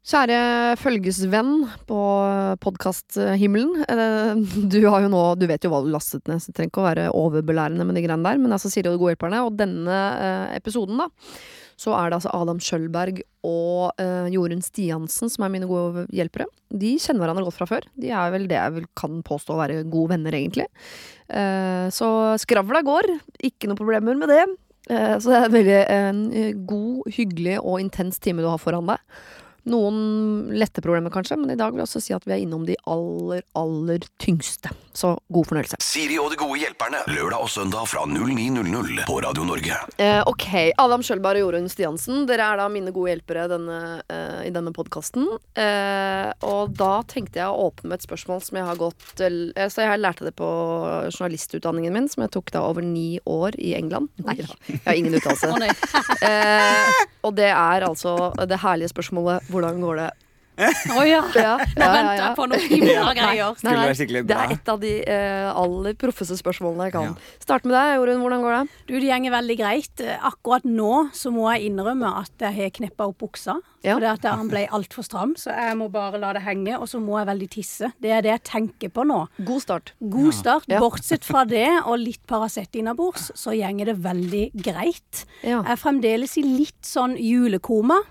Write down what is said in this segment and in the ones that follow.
Kjære følgesvenn på podkasthimmelen. Du har jo nå Du vet jo hva du lastet ned, så det trenger ikke å være overbelærende med de greiene der. Men altså Siri og de gode hjelperne, og denne eh, episoden, da, så er det altså Adam Schjølberg og eh, Jorunn Stiansen som er mine gode hjelpere. De kjenner hverandre godt fra før. De er vel det jeg vel kan påstå å være gode venner, egentlig. Eh, så skravla går. Ikke noe problemer med det. Eh, så det er veldig en eh, god, hyggelig og intens time du har foran deg. Noen lette problemer, kanskje, men i dag vil jeg også si at vi er innom de aller, aller tyngste. Så god fornøyelse. Siri og de gode hjelperne. Lørdag og søndag fra 09.00 på Radio Norge. Eh, ok, Adam Sjølberg og Jorunn Stiansen, dere er da mine gode hjelpere denne, eh, i denne podkasten. Eh, og da tenkte jeg å åpne med et spørsmål som jeg har gått eh, Så jeg lærte det på journalistutdanningen min, som jeg tok da over ni år i England. Nei jeg har ingen uttalelse. Eh, og det er altså det herlige spørsmålet hvordan går det? Å ja. Ja, Nå venter jeg på noen himla greier. Skulle være skikkelig det er et av de uh, aller proffeste spørsmålene jeg kan. Ja. Start med deg, Jorunn. Hvordan går det? Du, det gjenger veldig greit. Akkurat nå så må jeg innrømme at jeg har kneppa opp buksa. Ja. Fordi at den ble altfor stram, så jeg må bare la det henge. Og så må jeg veldig tisse. Det er det jeg tenker på nå. God start. God start. Ja. Bortsett fra det og litt Paracet innabords, så gjenger det veldig greit. Ja. Jeg er fremdeles i litt sånn julekoma.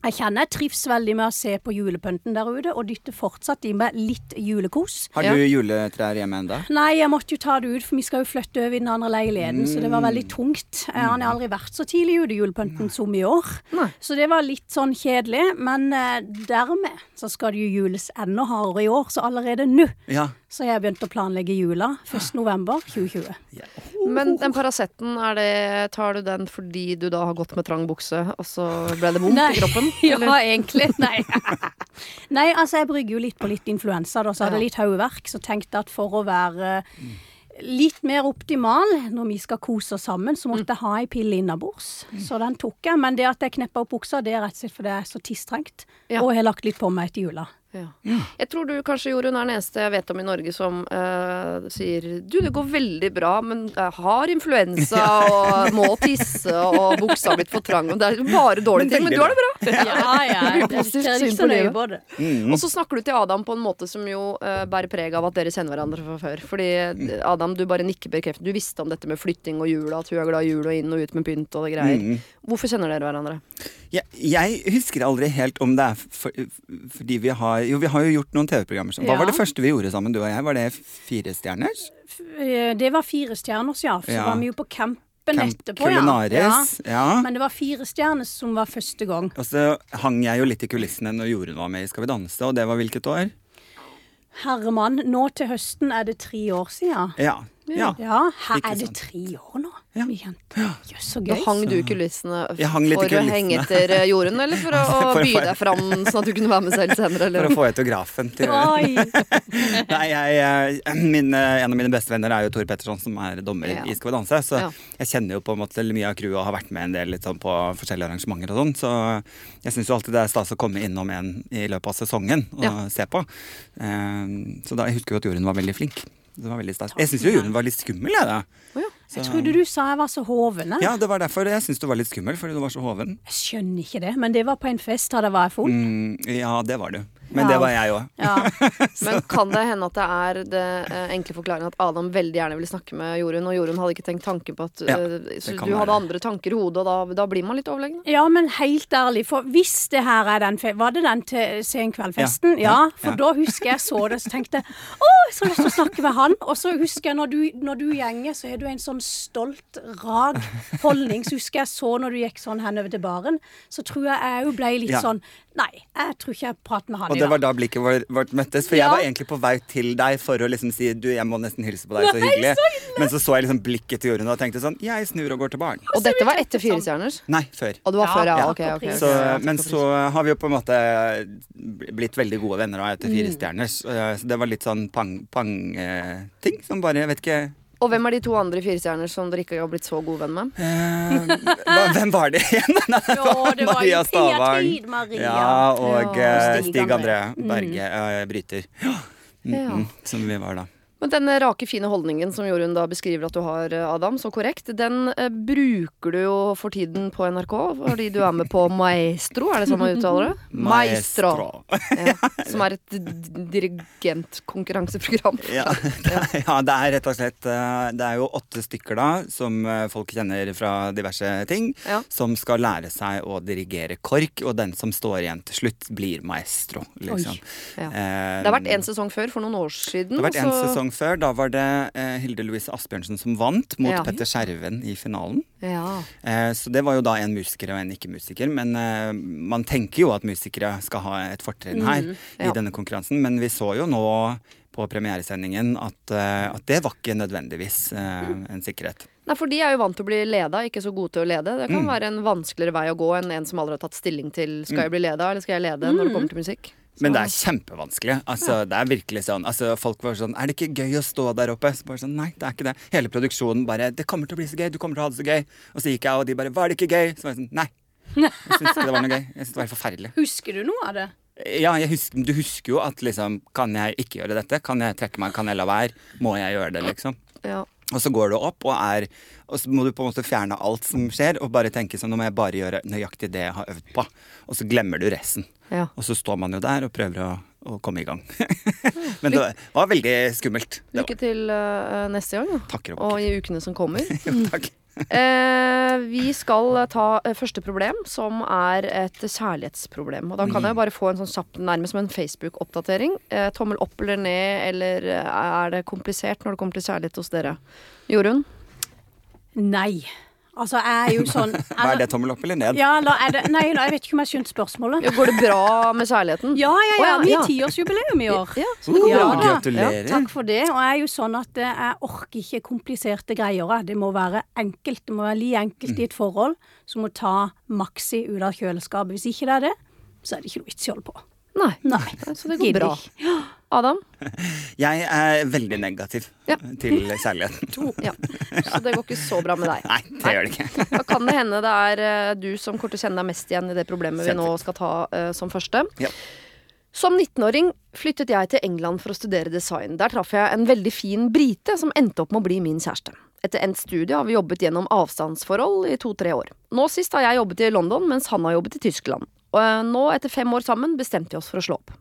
Jeg kjenner jeg trives veldig med å se på julepynten der ute, og dytter fortsatt i meg litt julekos. Har Ja. du juletrær hjemme ennå? Nei, jeg måtte jo ta det ut, for vi skal jo flytte over i den andre leiligheten, så det var veldig tungt. Eh, Han har aldri vært så tidlig ute i julepynten som i år. Nei. Så det var litt sånn kjedelig, men eh, dermed så skal det jo jules enda hardere i år, så allerede nå Ja. så har jeg begynt å planlegge jula 1. november 2020. Men den Paraceten, er tar du den fordi du da har gått med trang bukse, og så ble det vondt i kroppen? Ja, eller? egentlig. Nei. Nei, altså jeg brygger jo litt på litt influensa, da, så hadde jeg litt hodeverk, så tenkte jeg at for å være litt mer optimal når vi skal kose oss sammen, så måtte jeg ha ei pille innabords. Så den tok jeg. Men det at jeg kneppa opp buksa, det er rett og slett fordi jeg er så tisstrengt. Ja. Og har lagt litt på meg etter jula. Ja. Jeg tror du kanskje, Jorunn, er den eneste jeg vet om i Norge som uh, sier Du, det går veldig bra, men jeg har influensa og må tisse og buksa har blitt for trang. Og det er bare dårlige ting, men du har det bra. Ja, ja. Det Positivt syn på livet. Mm. Og så snakker du til Adam på en måte som jo uh, bærer preg av at dere kjenner hverandre fra før. Fordi eh, Adam, du bare nikker bekreftende. Du visste om dette med flytting og jula, at hun er glad i jul og inn og ut med pynt og det greier. Mm. Hvorfor kjenner dere hverandre? Jeg, jeg husker aldri helt om det er for, fordi vi har Jo, vi har jo gjort noen TV-programmer sammen. Hva Ja. var det første vi gjorde sammen, du og jeg? Var det Fire stjerners? Eh, Det var fire stjerners, ja. Så Ja. var vi jo på campen Camp etterpå. Culinaris. Ja. Men det var fire stjerner som var første gang. Og så hang jeg jo litt i kulissene når Jorunn var med i Skal vi danse, og det var hvilket år? Herremann, nå til høsten er det tre år siden. Ja. ja. Ja, her er det tre år nå. Ja. Jøss. Jøss, så Da hang du i kulissene for å henge etter jorden, Jorunn, eller for å, For å by deg fram sånn at du kunne være med selv senere? For å få autografen til. Nei, jeg, eh, min, eh, En av mine beste venner er jo Tor Petterson, som er dommer Ja. i Skal vi danse. Så Ja. jeg kjenner jo på en måte mye av crewet og har vært med en del litt sånn på forskjellige arrangementer og sånn. Så jeg syns jo alltid det er stas å komme innom en i løpet av sesongen og Ja. se på. Eh, så da, jeg husker jo at Jorunn var veldig flink. Det var veldig stas. Jeg syns jo Jorunn var litt skummel, jeg, da. Jeg trodde du sa jeg var så hoven. Ja, det var derfor jeg syntes du var litt skummel, fordi du var så hoven. Jeg skjønner ikke det, men det var på en fest da det var jeg full. Mm, ja, det var du. Men Ja. det var jeg òg. Ja. Men kan det hende at det er det eh, enkle forklaringen at Adam veldig gjerne ville snakke med Jorunn, og Jorunn hadde ikke tenkt tanken på at Ja, eh, Så du hadde være. andre tanker i hodet, og da, da blir man litt overlegen? ja, men helt ærlig, for hvis det her er den Var det den til Senkveldfesten? Ja, Ja, ja, for ja. da husker jeg så det, så tenkte jeg å, jeg så lyst til å snakke med han. Og så husker jeg når du, når du gjenger, så har du en sånn stolt, rak holdning. Så husker jeg så når du gikk sånn henover til baren, så tror jeg jeg òg ble litt Ja. sånn Nei, jeg tror ikke jeg prater med han i dag. Og det var da blikket vår- vårt møttes. For Ja. jeg var egentlig på vei til deg for å liksom si du, jeg må nesten hilse på deg, så hyggelig. Men så så jeg liksom blikket til Jorunn og tenkte sånn jeg snur og går til baren. Og dette var etter Fire stjerners? Nei, før. Og det var Ja, før, ja. ja, okay, okay. ok, Så, men så har vi jo på en måte blitt veldig gode venner da, etter Mm. Fire stjerners. Eh, Så det var litt sånn pang-ting som bare, jeg vet ikke Og hvem er de to andre firestjerner som dere ikke har blitt så god venn med? eh, Hvem var det igjen? Nei, det Jo, var det var Maria Stavang. Maria. Ja, og Ja, eh, Stig Stig André André. Berge, eh, bryter. Ja. Mm, mm, som vi var da. Men denne rake, fine holdningen som Jorunn da beskriver at du har, eh, Adam, så korrekt, den eh, bruker du jo for tiden på NRK, fordi du er med på Maestro, er det sånn man uttaler det? Maestro. Ja, som er et dirigentkonkurranseprogram. Ja, ja, det er rett og slett eh, Det er jo åtte stykker da, som folk kjenner fra diverse ting, Ja. som skal lære seg å dirigere KORK, og den som står igjen til slutt, blir maestro. Liksom. Ja. Eh, Det har vært en sesong før, for noen år siden. det har vært en så- sesong før. Da var det eh, Hilde Louise Asbjørnsen som vant mot Ja. Petter Skjerven i finalen. Ja. Eh, så det var jo da en musiker og en ikke-musiker. Men eh, man tenker jo at musikere skal ha et fortrinn her Mm, ja. i denne konkurransen. Men vi så jo nå på premieresendingen at, eh, at det var ikke nødvendigvis Mm. en sikkerhet. Nei, for de er jo vant til å bli leda, ikke så gode til å lede. Det kan Mm. være en vanskeligere vei å gå enn en som aldri har tatt stilling til skal jeg bli leda eller skal jeg lede når det kommer til musikk. Men det er kjempevanskelig. Altså, Det er virkelig sånn altså, Folk var sånn Er det ikke gøy å stå der oppe? Så bare sånn, Nei, det er ikke det. Hele produksjonen bare Det kommer til å bli så gøy. Du kommer til å ha det så gøy. Og så gikk jeg, og de bare Var det ikke gøy? Så var jeg sånn Nei. Jeg syns ikke det var noe gøy. Jeg syns det var forferdelig. Husker du noe av det? Ja, jeg husker, du husker jo at liksom Kan jeg ikke gjøre dette? Kan jeg trekke meg? Kan jeg la være? Må jeg gjøre det, liksom? ja. Og så går du opp og er Og så må du på en måte fjerne alt som skjer, og bare tenke sånn Nå må jeg bare gjøre nøyaktig det jeg har øvd på. Og så glemmer du resten. Ja. Og så står man jo der og prøver å, å komme i gang. Men det var veldig skummelt. Lykke til uh, neste gang, da. og Og i ukene som kommer. Jo, takk. Eh, vi skal ta eh, første problem, som er et kjærlighetsproblem. Og da kan jeg bare få en sånn kjapp, nærmest som en Facebook-oppdatering. Eh, tommel opp eller ned, eller eh, er det komplisert når det kommer til kjærlighet hos dere? Jorunn? Nei. Altså, jeg er jo sånn Hva er det, tommel opp eller ned? Ja, la, er det Nei, la, jeg vet ikke om jeg skjønte spørsmålet. Ja, går det bra med kjærligheten? Ja, ja, ja. Ja, Vi ja. har tiårsjubileum i år. Ja, så det går Ja, bra. da. Gratulerer. Takk for det. Og jeg er jo sånn at eh, jeg orker ikke kompliserte greier. Det må være enkelt. Det må være like enkelt i et forhold som å ta Maxi ut av kjøleskapet. Hvis ikke det er det, så er det ikke noe vits i å holde på. Nei. Nei. Så det går Gidder bra. ikke. Adam? Jeg er veldig negativ Ja. til kjærligheten. Ja. Så det går ikke så bra med deg. Nei, det gjør det ikke. Da kan det hende det er eh, du som kommer til å kjenne deg mest igjen i det problemet vi nå skal ta uh, som første. Ja. Som 19-åring flyttet jeg til England for å studere design. Der traff jeg en veldig fin brite som endte opp med å bli min kjæreste. Etter endt studie har vi jobbet gjennom avstandsforhold i to-tre år. Nå sist har jeg jobbet i London, mens han har jobbet i Tyskland. Og eh, nå, etter fem år sammen, bestemte vi oss for å slå opp.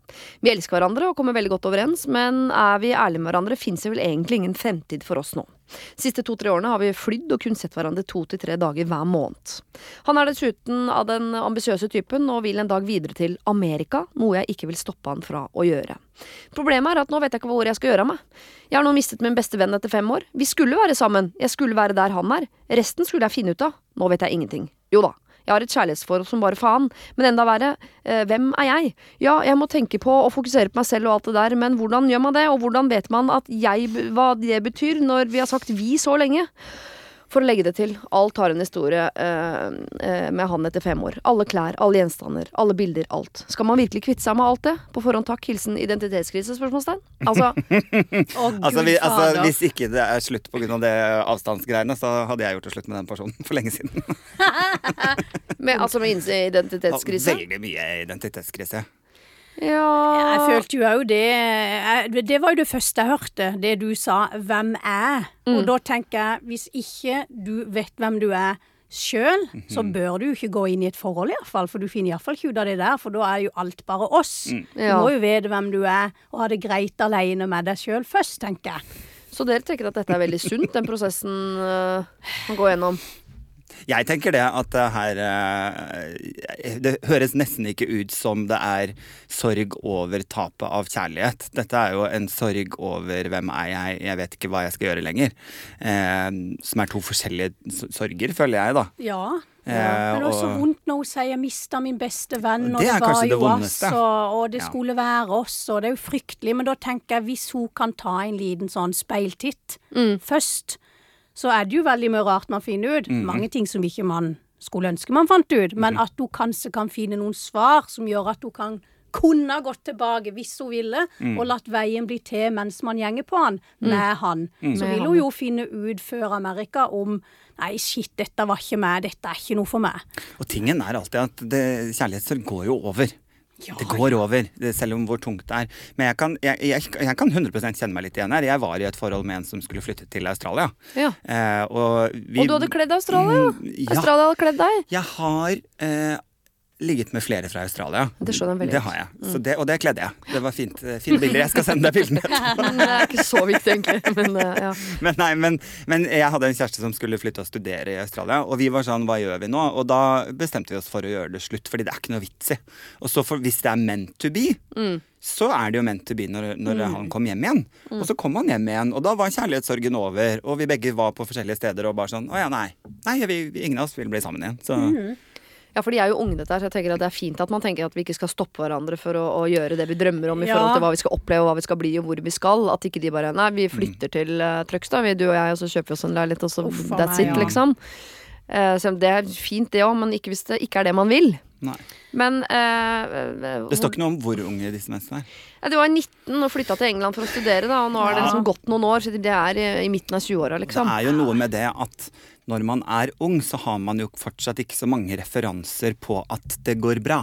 Vi elsker hverandre og kommer veldig godt overens, men er vi ærlige med hverandre, fins det vel egentlig ingen fremtid for oss nå. Siste to-tre årene har vi flydd og kun sett hverandre to til tre dager hver måned. Han er dessuten av den ambisiøse typen og vil en dag videre til Amerika, noe jeg ikke vil stoppe han fra å gjøre. Problemet er at nå vet jeg ikke hvor jeg skal gjøre av meg. Jeg har nå mistet min beste venn etter fem år. Vi skulle være sammen, jeg skulle være der han er. Resten skulle jeg finne ut av. Nå vet jeg ingenting. Jo da. Jeg har et kjærlighetsforhold som bare faen, men enda verre, eh, hvem er jeg? Ja, jeg må tenke på og fokusere på meg selv og alt det der, men hvordan gjør man det, og hvordan vet man at jeg, hva det betyr, når vi har sagt vi så lenge? For å legge det til, alt har en historie eh, eh, med han etter fem år. Alle klær, alle gjenstander, alle bilder, alt. Skal man virkelig kvitte seg med alt det? På forhånd takk, hilsen identitetskrise? spørsmålstegn. Altså, Å, Altså, vi, altså, hvis ikke det er slutt pga. det avstandsgreiene, så hadde jeg gjort det slutt med den personen for lenge siden. med, altså med identitetskrise? Veldig mye identitetskrise. Ja Jeg følte jo òg det jeg- Det var jo det første jeg hørte, det du sa 'hvem er'? Og da tenker jeg, hvis ikke du vet hvem du er sjøl, så bør du jo ikke gå inn i et forhold, iallfall. For du finner iallfall ikke ut av det der, for da er jo alt bare oss. Du Ja. må jo vite hvem du er, og ha det greit aleine med deg sjøl først, tenker jeg. Så dere tenker at dette er veldig sunt, den prosessen uh, man går gjennom? Jeg tenker det at det her eh, Det høres nesten ikke ut som det er sorg over tapet av kjærlighet. Dette er jo en sorg over hvem er jeg, jeg vet ikke hva jeg skal gjøre lenger. Eh, som er to forskjellige sorger, føler jeg, da. Ja. Ja, Men også og- vondt når hun sier 'jeg mista min beste venn', og Det det, er var jo oss, og, og det Ja. skulle være oss, og det er jo fryktelig. Men da tenker jeg, hvis hun kan ta en liten sånn speiltitt først, så er det jo veldig mye rart man finner ut. Mange ting som ikke man skulle ønske man fant ut, men at hun kanskje kan finne noen svar som gjør at hun kan kunne ha gått tilbake hvis hun ville, og latt veien bli til mens man gjenger på han, med han. Så vil hun jo finne ut før Amerika om Nei, shit, dette var ikke meg, dette er ikke noe for meg. Og tingen er alltid at det, kjærlighetssorg går jo over. Ja, Det går over, selv om hvor tungt det er. Men jeg kan, jeg, jeg, jeg kan 100 kjenne meg litt igjen her. Jeg var i et forhold med en som skulle flytte til Australia. Ja. Eh, og, vi, Og du hadde kledd Australia, Mm, ja. ja. Australia hadde kledd deg. Jeg har eh, ligget med flere fra Australia. Det Det har jeg. Så det, og det kledde jeg. Det var fint, eh, fine bilder. Jeg skal sende deg bildene etterpå. Det er ikke så viktig, egentlig. Men eh, ja. Men, nei, men, men jeg hadde en kjæreste som skulle flytte og studere i Australia. Og vi var sånn, hva gjør vi nå? Og da bestemte vi oss for å gjøre det slutt, fordi det er ikke noe vits i. Og så for, hvis det er meant to be, så er det jo meant to be når, når han kom hjem igjen. Og så kom han hjem igjen, og da var kjærlighetssorgen over. Og vi begge var på forskjellige steder og bare sånn Å ja, nei. Nei, vi, ingen av oss vil bli sammen igjen. Så Ja, for de er jo unge, dette her, så jeg tenker at det er fint at man tenker at vi ikke skal stoppe hverandre for å, å gjøre det vi drømmer om i Ja. forhold til hva vi skal oppleve, og hva vi skal bli, og hvor vi skal. At ikke de bare Nei, vi flytter til uh, Trøgstad, vi, du og jeg, og så kjøper vi oss en leilighet, og så Uffa, that's nei, it, ja. liksom. Uh, så det er fint, det òg, men ikke hvis det ikke er det man vil. Nei. Men eh, Det står ikke noe om hvor unge disse menneskene er. ja, de var 19 og flytta til England for å studere, da, og nå har det liksom gått noen år, så det er i, i midten av 20-åra, liksom. Det er jo noe med det at når man er ung, så har man jo fortsatt ikke så mange referanser på at det går bra.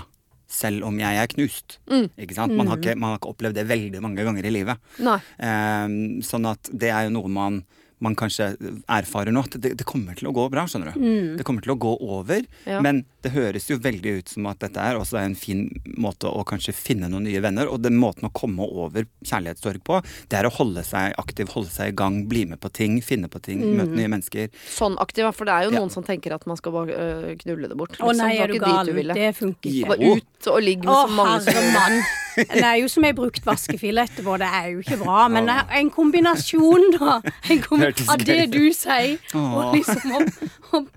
Selv om jeg er knust. Ikke sant? Man, har ikke, man har ikke opplevd det veldig mange ganger i livet. Nei. Ehm, sånn at det er jo noe man, man kanskje erfarer nå. At det, det kommer til å gå bra, skjønner du. Det kommer til å gå over. Ja. Men det høres jo veldig ut som at dette er også en fin måte å kanskje finne noen nye venner. Og den måten å komme over kjærlighetssorg på, det er å holde seg aktiv, holde seg i gang, bli med på ting, finne på ting, møte nye mennesker. Sånn aktiv, for det er jo Ja. noen som tenker at man skal bare øh, knulle det bort. Å liksom. nei, er du gal? Det funker ikke. Bare ut og ligge med så mange som mann. Det er jo som ei brukt vaskefille etterpå. Det er jo ikke bra. Men det er en kombinasjon, da. En kombinasjon av det du sier, og liksom om, om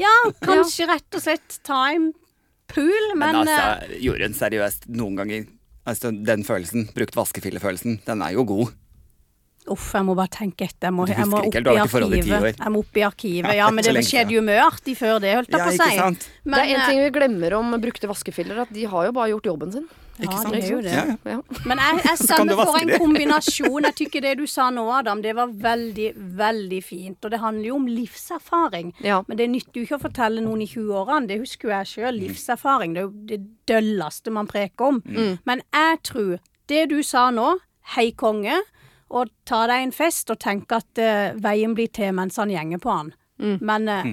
Ja, kanskje rett og slett ta en pool, men, Men, eh, altså, Jorunn, seriøst, noen ganger Altså, Den følelsen, brukt vaskefillefølelsen, den er jo god. Uff, jeg må bare tenke etter. Jeg må, jeg må opp i arkivet. Jeg må opp i arkivet. Ja, men det skjedde jo mye artig før det, holdt jeg på å si. det er en eh, ting vi glemmer om brukte vaskefiller, at de har jo bare gjort jobben sin. Ikke Ja, sant? det er jo det. Ja, ja. Men jeg, jeg stemmer for en kombinasjon. Jeg tykker det du sa nå, Adam, det var veldig, veldig fint. Og det handler jo om livserfaring. Ja. Men det nytter jo ikke å fortelle noen i 20-årene. Det husker jo jeg sjøl. Livserfaring. Det er jo det dølleste man preker om. Men jeg tror det du sa nå, hei konge, og ta deg en fest og tenk at uh, veien blir til mens han gjenger på han. Men eh,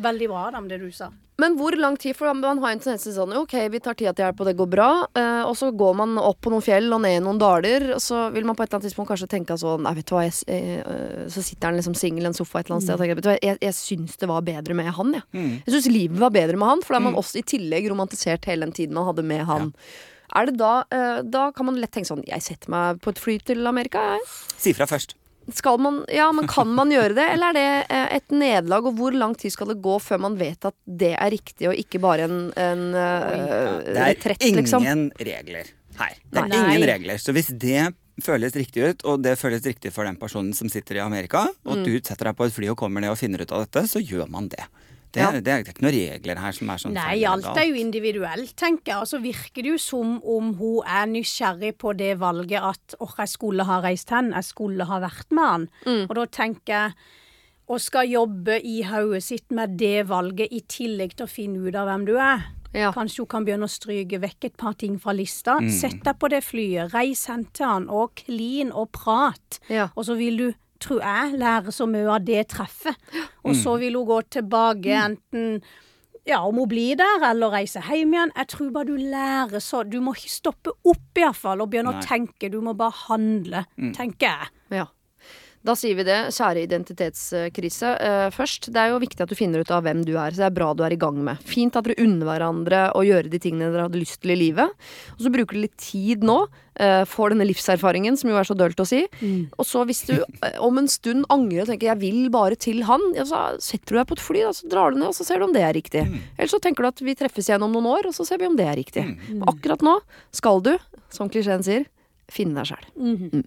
veldig bra, Adam, det du sa. Men hvor lang tid? For man har en tendens til sånn Ok, vi tar tida til hjelp, og det går bra. eh, og så går man opp på noen fjell og ned i noen daler, og så vil man på et eller annet tidspunkt kanskje tenke sånn Nei, vet du hva, jeg, eh, øh, så sitter han liksom singel i en sofa et eller annet sted og tenker Vet du hva, jeg, jeg syns det var bedre med han, jeg. Jeg syns livet var bedre med han, for da har man også i tillegg romantisert hele den tiden man hadde med han. Er det da eh, Da kan man lett tenke sånn Jeg setter meg på et fly til Amerika, jeg. Si fra først. Skal man, ja, men kan man gjøre det, eller er det eh, et nederlag? Og hvor lang tid skal det gå før man vet at det er riktig, og ikke bare en, en eh, Det er retrett, ingen liksom? regler her. Det er Nei. ingen regler. Så hvis det føles riktig ut, og det føles riktig for den personen som sitter i Amerika, og Mm. du setter deg på et fly og kommer ned og finner ut av dette, så gjør man det. Det, Ja. det, er, det er ikke noen regler her som er sånn Nei, alt er jo individuelt, tenker jeg. Og så virker det jo som om hun er nysgjerrig på det valget at åh, jeg skulle ha reist hen, jeg skulle ha vært med han. Mm. Og da tenker jeg og skal jobbe i hodet sitt med det valget i tillegg til å finne ut av hvem du er. Ja. Kanskje hun kan begynne å stryke vekk et par ting fra lista. Mm. Sett deg på det flyet, reis hen til han, og klin og prat. Ja. Og så vil du, tror jeg, lære så mye av det treffet. Og så vil hun gå tilbake enten ja, om hun blir der, eller reise hjem igjen. Jeg tror bare du lærer så Du må ikke stoppe opp, iallfall, og begynne Nei. å tenke. Du må bare handle, tenker jeg. Ja. Da sier vi det. Kjære identitetskrise. eh, først, det er jo viktig at du finner ut av hvem du er. Så det er bra du er i gang med. Fint at dere unner hverandre å gjøre de tingene dere hadde lyst til i livet. Og så bruker du litt tid nå. eh, får denne livserfaringen, som jo er så dølt å si. Og så hvis du eh, om en stund angrer og tenker 'jeg vil bare til han', ja, så setter du deg på et fly, da, så drar du ned, og så ser du om det er riktig. Eller så tenker du at vi treffes igjen om noen år, og så ser vi om det er riktig. Men akkurat nå skal du, som klisjeen sier, finne deg sjæl.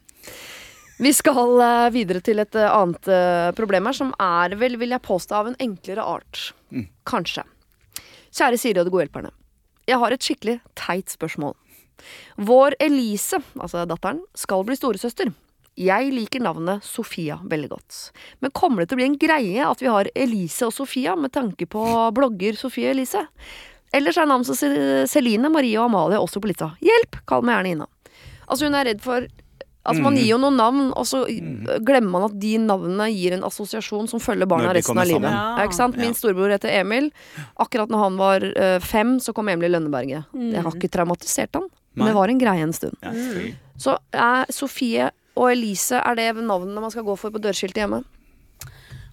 Vi skal eh, videre til et eh, annet eh, problem her, som er vel, vil jeg påstå, av en enklere art. Kanskje. Kjære Siri og de gode hjelperne. Jeg har et skikkelig teit spørsmål. Vår Elise, altså datteren, skal bli storesøster. Jeg liker navnet Sofia veldig godt. Men kommer det til å bli en greie at vi har Elise og Sofia med tanke på blogger Sofie Elise? Ellers er navn som Celine, Marie og Amalie også på lista. Hjelp! Kall meg gjerne Ina. Altså hun er redd for Altså Man Mm. gir jo noen navn, og så glemmer man at de navnene gir en assosiasjon som følger barna resten av livet. Ja, ikke sant? Min storebror heter Emil. Akkurat når han var eh, fem, så kom Emil i Lønneberget. Det har ikke traumatisert han, men det var en greie en stund. Ja. Så er Sofie og Elise er det navnene man skal gå for på dørskiltet hjemme?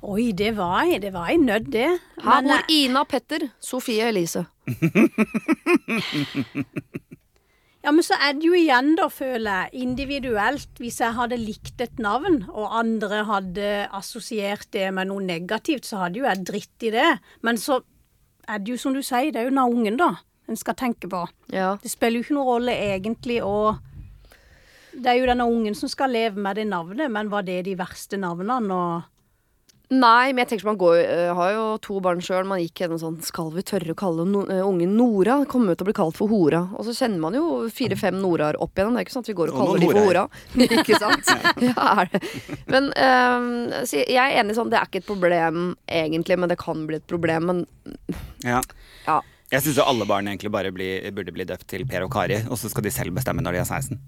Oi, det var jeg. det var jeg nødt, det. Her bor Ina Petter, Sofie Elise. Ja, men så er det jo igjen, da, føler jeg, individuelt. Hvis jeg hadde likt et navn, og andre hadde assosiert det med noe negativt, så hadde jo jeg dritt i det. Men så er det jo som du sier, det er jo denne ungen, da, en skal tenke på. Ja. Det spiller jo ikke noen rolle egentlig å Det er jo denne ungen som skal leve med det navnet, men var det de verste navnene? Og Nei, men jeg tenker man går uh, har jo to barn sjøl. Man gikk gjennom sånn Skal vi tørre å kalle no, uh, ungen Nora? Kommer jo til å bli kalt for Hora. Og så kjenner man jo fire-fem Noraer opp igjennom. Det er ikke sånn at vi går og Og kaller de for Hora. Ikke sant? Ja, er det. Men uh, så jeg er enig sånn, det er ikke et problem egentlig, men det kan bli et problem. Men Ja. ja. Jeg syns alle barn egentlig bare bli, burde bli døpt til Per og Kari, og så skal de selv bestemme når de er 16.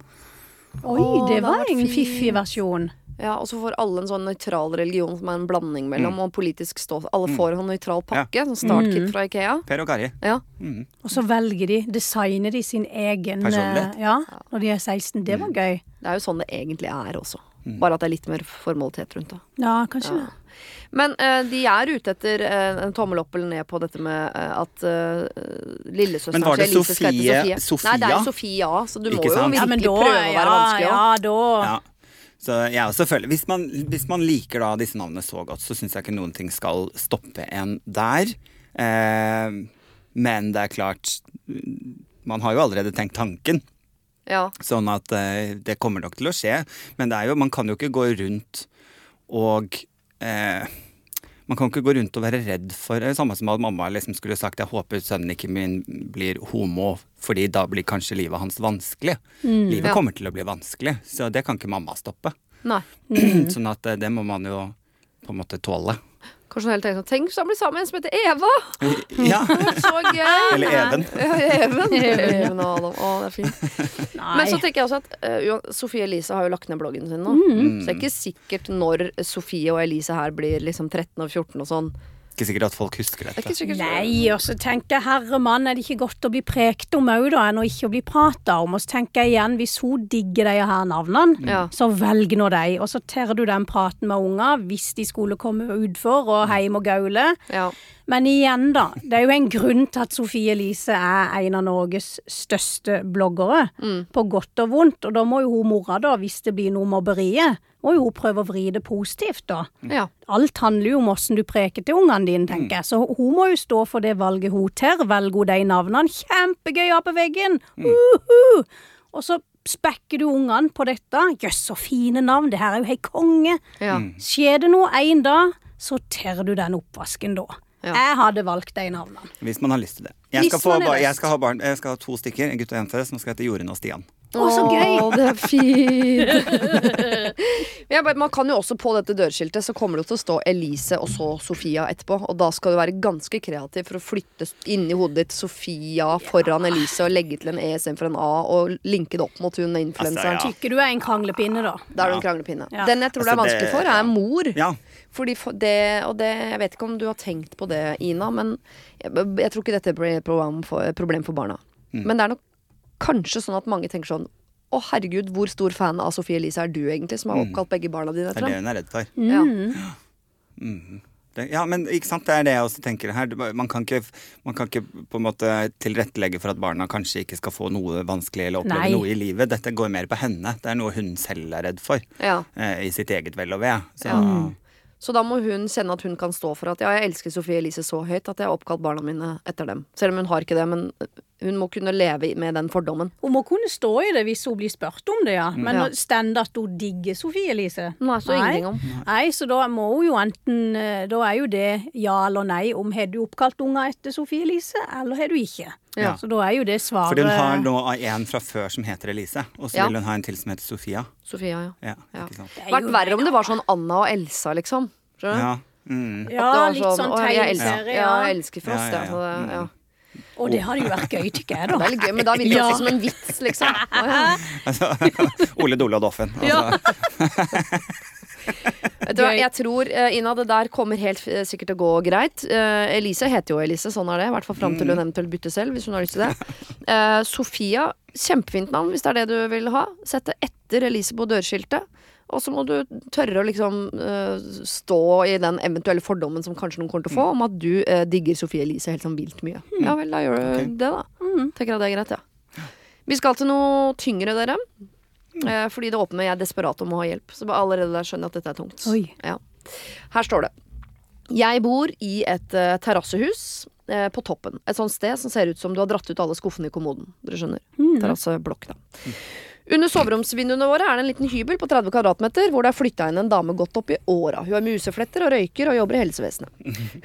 Oi, det det var en fiffig versjon. Ja, og så får alle en sånn nøytral religion som er en blanding mellom Mm. og politisk stå. Alle får en nøytral pakke, sånn startkit fra Ikea. Per og Kari. Ja. Mm. Og så velger de, designer de sin egen Personlighet. eh, Ja, når de er 16. Det var gøy. Det er jo sånn det egentlig er også. Mm. Bare at det er litt mer formalitet rundt det. Ja, kanskje det. Men uh, de er ute etter uh, en tommel opp eller ned på dette med uh, at uh, lillesøsteren Men var det hete Sofie- Sofia? Nei, det er Sofia? Så du må jo? Ja, virkelig da prøve å være ja, vanskelig òg. Ja, da Ja. Så jeg også føler, hvis man, hvis man liker da disse navnene så godt, så syns jeg ikke noen ting skal stoppe en der. Eh, men det er klart Man har jo allerede tenkt tanken. Ja. Sånn at eh, det kommer nok til å skje. Men det er jo, man kan jo ikke gå rundt og eh, Man kan ikke gå rundt og være redd for det er Samme som at mamma liksom skulle sagt jeg håper sønnen ikke min blir homo, fordi da blir kanskje livet hans vanskelig. Livet Ja. kommer til å bli vanskelig, så det kan ikke mamma stoppe. Nei. sånn at eh, det må man jo på en måte tåle. Kanskje hun hele tenker sånn Tenk hvis han blir sammen med en som heter Eva! Ja. Så gøy! Eller Even. Ja, Even. Even og Adam. Å, det er fint. Nei. Men så tenker jeg også at uh, jo, Sofie Elise har jo lagt ned bloggen sin nå. Mm. Så det er ikke sikkert når Sofie og Elise her blir liksom 13 og 14 og sånn. Ikke sikkert at folk husker Det er dette. ikke Nei, og så tenker jeg herre mann, er det ikke godt å bli prekt om òg, da, enn å ikke bli prata om? Og så tenker jeg igjen, hvis hun digger de her navnene, mm. så velg nå de. Og så tar du den praten med unga hvis de skulle komme utfor og heim og gaule. Ja. Men igjen, da. Det er jo en grunn til at Sofie Elise er en av Norges største bloggere. På godt og vondt. Og da må jo hun mora, da, hvis det blir noe mobberiet, må jo hun prøve å vri det positivt, da. ja. Alt handler jo om åssen du preker til ungene dine, tenker jeg. Så hun må jo stå for det valget hun tar. Velger hun de navnene. Kjempegøy å ha på veggen! Uhu! Og så spekker du ungene på dette. Jøss, så fine navn. Det her er jo hei konge. ja. Skjer det noe en dag, så tar du den oppvasken da. Ja. Jeg hadde valgt de navnene. Hvis man har lyst til det. Jeg skal, få, jeg skal ha barn, jeg skal ha to stykker, en gutt og en jente, som skal hete Jorunn og Stian. Å, så gøy! Åh, det er fint! Men bare, man kan jo også på dette dørskiltet Så kommer det til å stå Elise og så Sofia etterpå. Og da skal du være ganske kreativ for å flytte inni hodet ditt Sofia foran Elise og legge til en E istedenfor en A og linke det opp mot hun influenseren. Altså, ja. Tykker du er en kranglepinne, da? Da er du en kranglepinne. Ja. Den jeg tror det er Altså, vanskelig for, er mor. Ja. Fordi for det, og det, Jeg vet ikke om du har tenkt på det, Ina, men jeg, jeg tror ikke dette blir et problem for, problem for barna. Mm. Men det er nok kanskje sånn at mange tenker sånn Å, herregud, hvor stor fan av Sofie Elise er du egentlig, som har oppkalt begge barna dine Det er det hun er redd for. Ja. Det, ja, men ikke sant, det er det jeg også tenker her. Man kan, ikke, man kan ikke på en måte tilrettelegge for at barna kanskje ikke skal få noe vanskelig eller oppleve Nei. noe i livet. Dette går mer på henne. Det er noe hun selv er redd for. Ja. Eh, I sitt eget vel og ve. Så Ja. Så da må hun kjenne at hun kan stå for at ja, jeg elsker Sofie Elise så høyt at jeg har oppkalt barna mine etter dem. Selv om hun har ikke det, men hun må kunne leve med den fordommen. Hun må kunne stå i det hvis hun blir spurt om det, ja. Men Ja. stand at hun digger Sofie Elise? Nei, så ingenting om. Nei, så da må hun jo enten eh, Da er jo det ja eller nei om har du oppkalt unger etter Sofie Elise, eller har du ikke. Ja. Så da er jo det svaret For hun har nå en fra før som heter Elise, og så Ja. vil hun ha en til som heter Sofia. Sofia, ja. Ja, Ja. ikke sant? Det Vært verre om det var sånn Anna og Elsa, liksom. Skjønner du? Ja. Mm. Ja, sånn, litt sånn «Å, tegneserie. Ja, Ja. jeg elsker Frost, Ja, ja. ja. Og det hadde jo vært gøy, tykker jeg, da. Det er litt gøy, men da virker det Ja. også som en vits, liksom. Altså, Ole Dole og Doffen. Ja. Altså, Vet du hva, jeg tror uh, Ina, det der kommer helt eh, sikkert til å gå greit. Eh, Elise heter jo Elise, sånn er det. I hvert fall fram til hun eventuelt bytter selv, hvis hun har lyst til det. Eh, Sofia, kjempefint navn hvis det er det du vil ha. Sett det etter Elise på dørskiltet. Og så må du tørre å liksom uh, stå i den eventuelle fordommen som kanskje noen kommer til å få, om at du uh, digger Sofie Elise helt sånn vilt mye. Ja vel, da gjør du okay. det, da. Tenker at det er greit, ja. Vi skal til noe tyngre, dere. Eh, fordi det åpner 'jeg er desperat om å ha hjelp'. Så allerede der skjønner jeg at dette er tungt. Ja. Her står det. Jeg bor i et uh, terrassehus uh, på toppen. Et sånt sted som ser ut som du har dratt ut alle skuffene i kommoden. Dere skjønner. Terrasseblokk, da. Under soveromsvinduene våre er det en liten hybel på 30 kvadratmeter hvor det er flytta inn en dame godt opp i åra. Hun har musefletter og røyker og jobber i helsevesenet.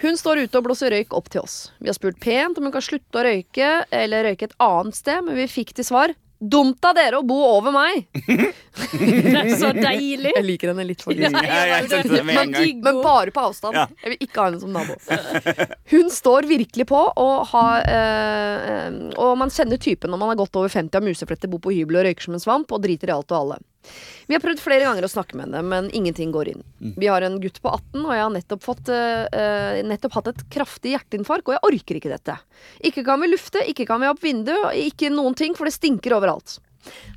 Hun står ute og blåser røyk opp til oss. Vi har spurt pent om hun kan slutte å røyke eller røyke et annet sted, men vi fikk til svar Dumt av dere å bo over meg! Det er så deilig. Jeg liker henne litt for Ja, Men, men bare på avstand. Ja. Jeg vil ikke ha henne som nabo. Hun står virkelig på, og, har, eh, eh, og man kjenner typen når man har gått over 50 av musefletter, bor på hybel og røyker som en svamp og driter i alt og alle. Vi har prøvd flere ganger å snakke med henne, men ingenting går inn. Vi har en gutt på 18, og jeg har nettopp, fått, eh, nettopp hatt et kraftig hjerteinfarkt, og jeg orker ikke dette. Ikke kan vi lufte, ikke kan vi opp vinduet, ikke noen ting, for det stinker overalt.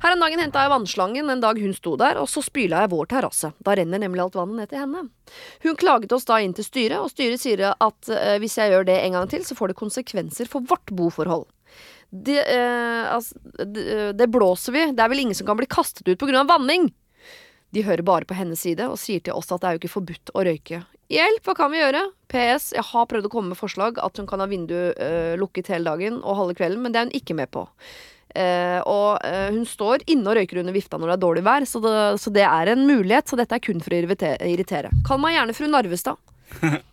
Her en dagen henta jeg vannslangen en dag hun sto der, og så spyla jeg vår terrasse. Da renner nemlig alt vannet ned til henne. Hun klaget oss da inn til styret, og styret sier at uh, hvis jeg gjør det en gang til, så får det konsekvenser for vårt boforhold. Det, eh, altså, det, det blåser vi. Det er vel ingen som kan bli kastet ut pga. vanning. De hører bare på hennes side og sier til oss at det er jo ikke forbudt å røyke. Hjelp, hva kan vi gjøre? PS. Jeg har prøvd å komme med forslag at hun kan ha vinduet eh, lukket hele dagen og halve kvelden, men det er hun ikke med på. Eh, og eh, hun står inne og røyker under vifta når det er dårlig vær, så det, så det er en mulighet. Så dette er kun for å irritere. Kall meg gjerne fru Narvestad.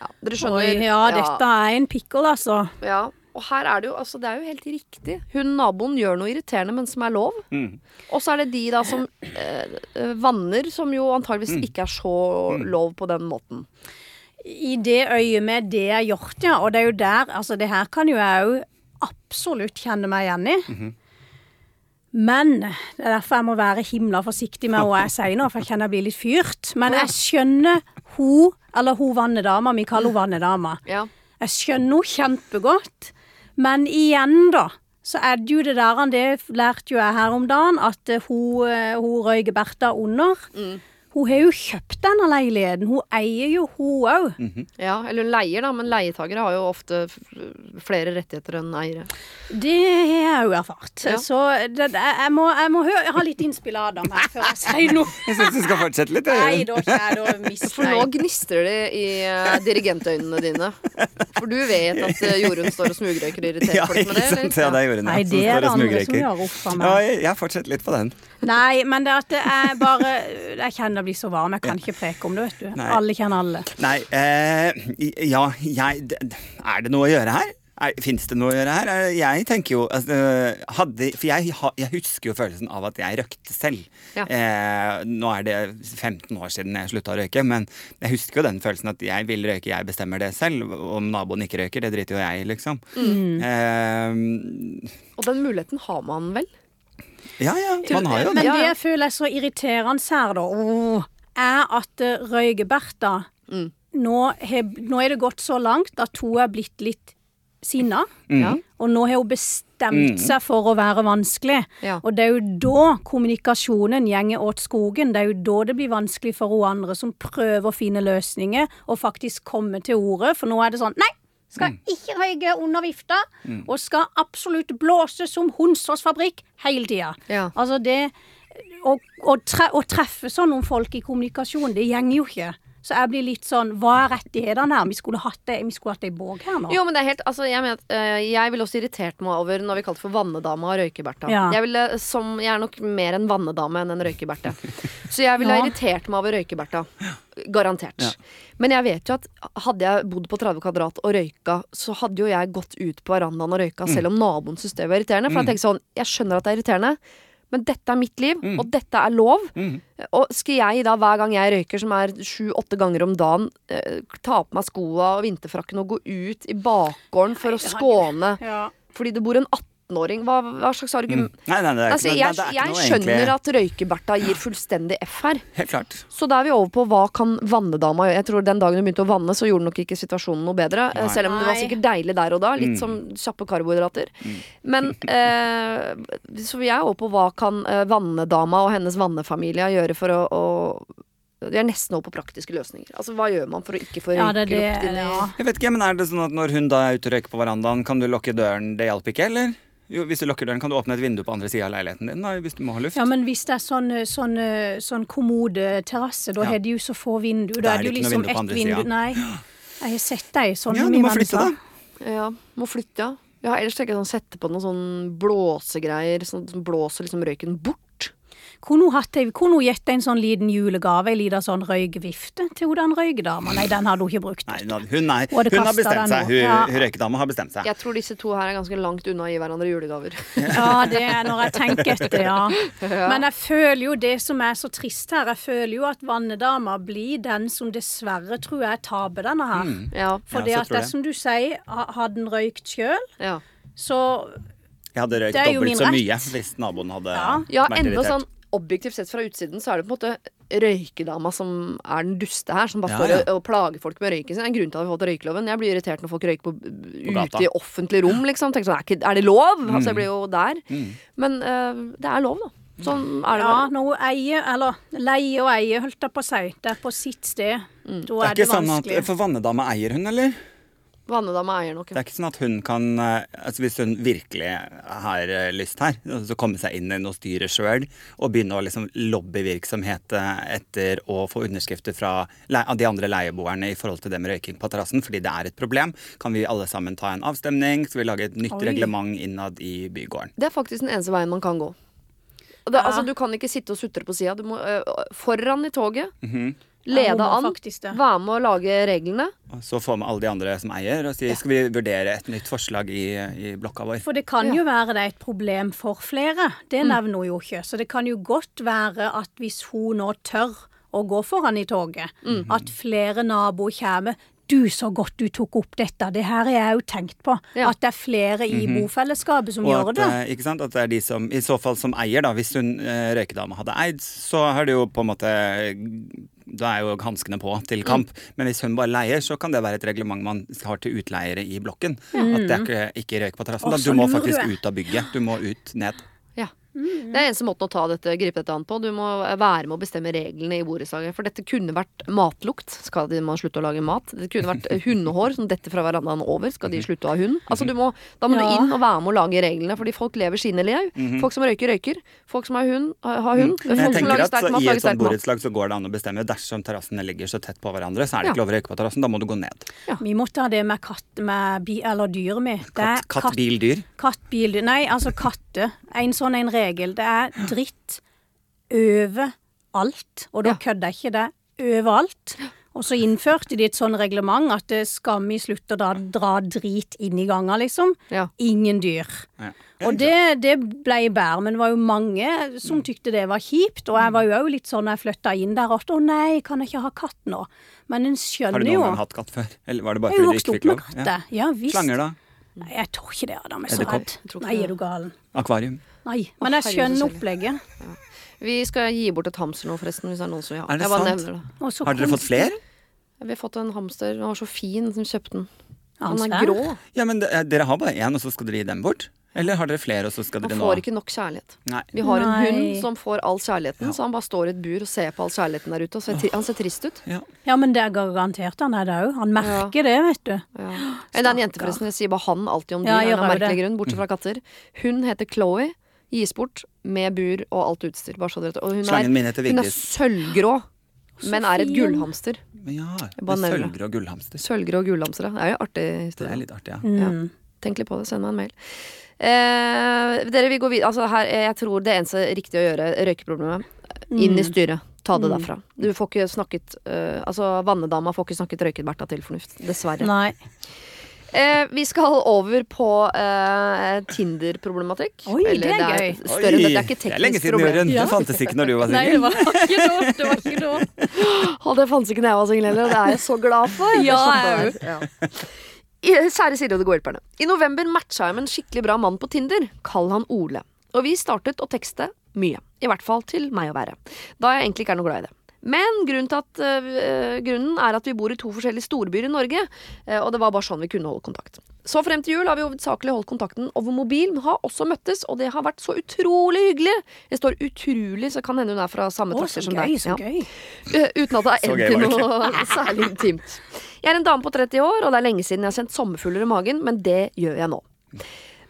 Ja, dere skjønner. Oi, ja, dette er en pikkel, altså. Ja, og her er det jo altså, det er jo helt riktig. Hun naboen gjør noe irriterende, men som er lov. Mm. Og så er det de da som eh, eh, vanner, som jo antageligvis ikke er så lov på den måten. I det øyet med det er gjort, ja. Og det er jo der Altså, det her kan jo jeg òg absolutt kjenne meg igjen i. Men det er derfor jeg må være himla forsiktig med hva jeg sier nå, for jeg kjenner jeg blir litt fyrt. Men jeg skjønner hun, eller hun vannedama, vi kaller hun vannedama. Ja. Jeg skjønner henne kjempegodt, men igjen, da. Så er det jo det der, det lærte jo jeg her om dagen, at hun, eh, hun Røyge Bertha under Hun har jo kjøpt denne leiligheten. Hun eier jo, hun òg. ja, eller hun leier, da, men leietagere har jo ofte flere rettigheter enn eiere. Det har jeg jo erfart. Ja. Så det, det, jeg, må, jeg må høre, jeg har litt innspill av Adam her før jeg sier noe. Jeg syns du skal fortsette litt. Nei da, er da misnøyd. For nå jeg gnistrer det i uh, dirigentøynene dine. For du vet at uh, Jorunn står og smugrøyker og irriterer Ja, folk med det? eller? sant? Ja, det hun. Nei, ja, det som er det andre som gjør opp for Ja, meg. jeg, jeg fortsetter litt på den. Nei, men det at det er bare Jeg kjenner det blir så varm. Jeg kan ikke preke om det, vet du. Nei. Alle kjenner alle. Nei, eh, ja, jeg Er det noe å gjøre her? Fins det noe å gjøre her? Eh, Jeg tenker jo altså, hadde, For jeg, jeg husker jo følelsen av at jeg røykte selv. Ja. Eh, nå er det 15 år siden jeg slutta å røyke, men jeg husker jo den følelsen at jeg vil røyke, jeg bestemmer det selv. Om naboen ikke røyker, det driter jo jeg i, liksom. Eh, Og den muligheten har man vel? Ja ja, man har jo Men det. Men det jeg føler er så irriterende her, da, er at uh, Røyge-Bertha Mm. nå, har- nå er det gått så langt at hun er blitt litt sinna. Ja. Og nå har hun bestemt seg for å være vanskelig. Ja. Og det er jo da kommunikasjonen gjenger åt skogen. Det er jo da det blir vanskelig for hun andre som prøver å finne løsninger og faktisk komme til orde. For nå er det sånn Nei! Skal ikke røyke under vifta, og skal absolutt blåse som Hunsås fabrikk hele tida. Ja. Altså det å, å, tre, å treffe sånn noen folk i kommunikasjon, det gjenger jo ikke. Så jeg blir litt sånn Hva er rettighetene her? Vi skulle hatt det, vi skulle hatt det i båg her nå. Jo, men det er helt Altså, jeg mener at eh, Jeg ville også irritert meg over når vi kalte for vannedama og røykeberta. Ja. Jeg, ville, som, jeg er nok mer en vannedame enn en røykeberte. Så jeg ville ha irritert meg over røykeberta. Garantert. Ja. Men jeg vet jo at hadde jeg bodd på 30 kvadrat og røyka, så hadde jo jeg gått ut på verandaen og røyka, selv om naboen syntes det var irriterende. For jeg tenker sånn Jeg skjønner at det er irriterende, Men dette er mitt liv, Mm. og dette er lov. Mm. Og skal jeg da hver gang jeg røyker, som er sju-åtte ganger om dagen, eh, ta på meg skoa og vinterfrakken og gå ut i bakgården for å skåne Ja. fordi det bor en 18-åring? Hva, hva slags Mm. argument? Nei, nei, det er Altså, ikke noe, jeg det er ikke jeg skjønner egentlig at Røyke-Bertha gir fullstendig F her. Helt klart. Så da er vi over på hva kan vannedama gjøre. Jeg tror Den dagen hun begynte å vanne, så gjorde nok ikke situasjonen noe bedre. eh, Nei. Selv om det var sikkert deilig der og da. Litt Mm. som kjappe karbohydrater. Men eh, Så vi er over på hva kan eh, vannedama og hennes vannefamilie gjøre for å, å de er nesten over på praktiske løsninger. Altså Hva gjør man for å ikke få Ja, det det. opp dine Ja. Jeg vet ikke, men er det sånn at når hun da er ute og røyker på verandaen, kan du lukke døren? Det hjalp ikke, eller? Jo, hvis du lukker døren, kan du åpne et vindu på andre sida av leiligheten din, da, hvis du må ha luft. Ja, men hvis det er sånn, sånn, sånn kommode terrasse, da Ja. har de jo så få vinduer. Da Da er er det jo liksom vindu på ett vindu. siden. Nei. Jeg har sett deg sånn Ja, du må flytte, da. Ja, må flytte, ja. ja ellers tenker jeg sånn sette på noen sånn blåsegreier sånn, som blåser liksom røyken bort. Kunne hun hatt ei- kunne hun gitt en sånn liten julegave, ei lita sånn røykvifte til hun den røykdama? Nei, den hadde hun ikke brukt. Nei, hun, er, hun har bestemt seg. Hun, Ja. hun røykedama har bestemt seg. Jeg tror disse to her er ganske langt unna å gi hverandre julegaver. Ja, det er når jeg tenker etter, ja. Men jeg føler jo det som er så trist her, jeg føler jo at vannedama blir den som dessverre tror jeg taper denne her. Ja, For det at tror det er som du sier, hadde den røykt sjøl, ja. så Jeg hadde røykt Det er jo dobbelt så rett. mye hvis naboen hadde Ja. Ja, vært enda sånn objektivt sett fra utsiden så er det på en måte røykedama som er den duste her, som bare Ja, ja. og- å, plager folk med røyken sin. Det er en grunn til at vi har fått røykeloven. Jeg blir irritert når folk røyker på, på ute i offentlig rom, liksom. Tenker sånn, er, ikke, er det lov? Altså, jeg blir jo der. Mm. Men uh, det er lov, da. Sånn er det Ja, bare. hun eier, eller leie og eie, holdt jeg på å si. Det er på sitt sted. Da Det er er det, ikke sånn at. For vannedama eier hun, eller? Vannedama eier nok. Det er ikke sånn at hun kan eh, altså Hvis hun virkelig har eh, lyst her, så komme seg inn i noe styre sjøl og begynne å liksom lobbyvirksomhet eh, etter å få underskrifter fra av de andre leieboerne i forhold til det med røyking på terrassen, fordi det er et problem, kan vi alle sammen ta en avstemning? Skal vi lage et nytt Oi. reglement innad i bygården? Det er faktisk den eneste veien man kan gå. Det, Ja. altså, du kan ikke sitte og sutre på sida. Du må øh, foran i toget. Mm Ja, Lede an. Være med å lage reglene. Og så få med alle de andre som eier, og si skal vi vurdere et nytt forslag i, i blokka vår. For det kan Ja. jo være det er et problem for flere. Det nevner hun jo ikke. Så det kan jo godt være at hvis hun nå tør å gå foran i toget, at flere naboer kommer du, så godt du tok opp dette. Det her har jeg jo tenkt på. Ja. At det er flere i bofellesskapet som Og gjør at, det. eh, ikke sant? at det er de som, i så fall som eier, da. Hvis hun eh, røykedama hadde eid, så har det jo på en måte Da er jo hanskene på til kamp. Men hvis hun bare leier, så kan det være et reglement man har til utleiere i blokken. At det er ikke, ikke røyk på terrassen. Du må faktisk ut av bygget. Du må ut ned. Ja. Det er eneste måten å ta dette, gripe dette an på. Du må være med å bestemme reglene i borettslaget. For dette kunne vært matlukt. Skal de man slutte å lage mat? Det kunne vært hundehår som detter fra verandaen over. Skal de slutte å ha hund? Altså du må, da må Ja. du inn og være med å lage reglene, fordi folk lever sine liv. Folk som røyker, røyker. Folk som har hund, har hund. Mm. Folk jeg sterk tenker lager at sterk mat, I et sånt borettslag så går det an å bestemme dersom terrassene ligger så tett på hverandre, så er det Ja. ikke lov å røyke på terrassen. Da må du gå ned. Vi måtte ha det med katt med bi, eller dyret med. Katt, katt bil, dyr. Katt, bil, Nei, altså katte. En sånn en regel. Det er dritt overalt. Og da Ja. kødder jeg ikke det. Overalt. Og så innførte de et sånn reglement at det skal vi slutte å dra, dra drit inn i ganga, liksom. Ja. Ingen dyr. Ja. Og det, det ble bedre, men det var jo mange som tykte det var kjipt. Og jeg var jo òg litt sånn da jeg flytta inn der at å nei, kan jeg ikke ha katt nå? Men en skjønner jo Har du noen gang hatt katt før? Eller var det bare Jeg har jo fordi du vokst ikke opp fikk med lov? katter. Ja, visst. Slanger, da? Nei, jeg tror ikke det, Adam. Jeg er så redd. Jeg tror ikke Nei, er du galen? Akvarium? Nei. Men jeg skjønner opplegget. opplegget. Vi skal gi bort et hamster nå, forresten, hvis det er noen som vil ha. Er det Jeg sant? nevner det. Har dere fått flere? Vi har fått en hamster. Den var så fin som kjøpte den. Han Han er grå. Ja, men dere har bare én, og så skal dere gi dem bort? Eller har dere flere, og så skal Han dere får nå ikke nok kjærlighet. Nei. Vi har en hund som får all kjærligheten, så han bare står i et bur og ser på all kjærligheten der ute. Og ser, tri- han ser trist ut. Ja. Ja, men det er garantert han er det òg. Han merker det, vet du. Ja. Det er en jente, forresten. Jeg sier bare han alltid om. Ja, av merkelig grunn, bortsett fra katter. Hun heter Chloé. Gis bort med bur og alt utstyr. Bare så dere vet. Og hun Slangen er, min heter hun er Vigdis. sølvgrå, men er et gullhamster. Ja, det er sølvgrå gullhamster. Sølvgrå gullhamster, ja. Det er jo artig Det er litt artig, ja. Mm. Tenk litt på det. Send meg en mail. Eh, dere, vi går videre. Altså, her, jeg tror det eneste riktige å gjøre, røykeproblemet, inn i styret. Ta det derfra. Du får ikke snakket eh, Altså, vannedama får ikke snakket røyket Bertha til fornuft. Dessverre. Nei. Eh, vi skal over på eh, Tinder-problematikk. Oi, det er Eller gøy. Større enn det. Det er ikke det er lenge siden, problem. Ja. Det fantes ikke når du var Nei, det var ikke da. Det var ikke da. Det fantes ikke da jeg var singel heller, og det er jeg så glad for. Ja, Det er jeg det er. Kjære Siri og de gode hjelperne. I november matcha jeg med en skikkelig bra mann på Tinder. Kall han Ole. Og vi startet å tekste mye. I hvert fall til meg å være. Da jeg egentlig ikke er noe glad i det. Men grunnen, til at, øh, grunnen er at vi bor i to forskjellige storbyer i Norge, øh, og det var bare sånn vi kunne holde kontakt. Så frem til jul har vi hovedsakelig holdt kontakten over mobil, men har også møttes, og det har vært så utrolig hyggelig. Det står utrolig, så kan hende hun er fra samme trakter som gøy, deg. så Ja. gøy. Eh, Uten at det er endt i noe særlig intimt. Jeg er en dame på 30 år, og det er lenge siden jeg har kjent sommerfugler i magen, men det gjør jeg nå.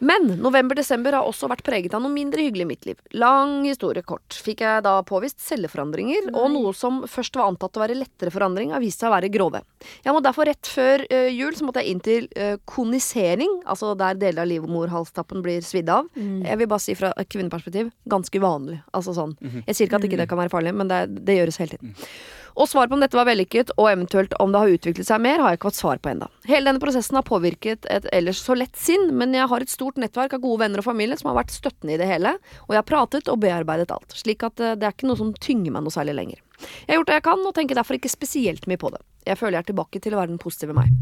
Men november-desember har også vært preget av noe mindre hyggelig i mitt liv. Lang historie kort. Fikk jeg da påvist celleforandringer, og noe som først var antatt å være lettere forandring, har vist seg å være grove. Jeg må derfor rett før uh, jul så måtte jeg inn til uh, konisering, altså der deler av livmorhalstappen blir svidd av. Jeg vil bare si fra et kvinneperspektiv ganske uvanlig. Altså sånn. Jeg sier ikke at ikke det kan være farlig, men det, det gjøres hele tiden. Og svaret på om dette var vellykket, og eventuelt om det har utviklet seg mer, har jeg ikke fått svar på enda. Hele denne prosessen har påvirket et ellers så lett sinn, men jeg har et stort nettverk av gode venner og familie som har vært støttende i det hele, og jeg har pratet og bearbeidet alt, slik at eh, det er ikke noe som tynger meg noe særlig lenger. Jeg har gjort det jeg kan, og tenker derfor ikke spesielt mye på det. Jeg føler jeg er tilbake til å være den positive meg.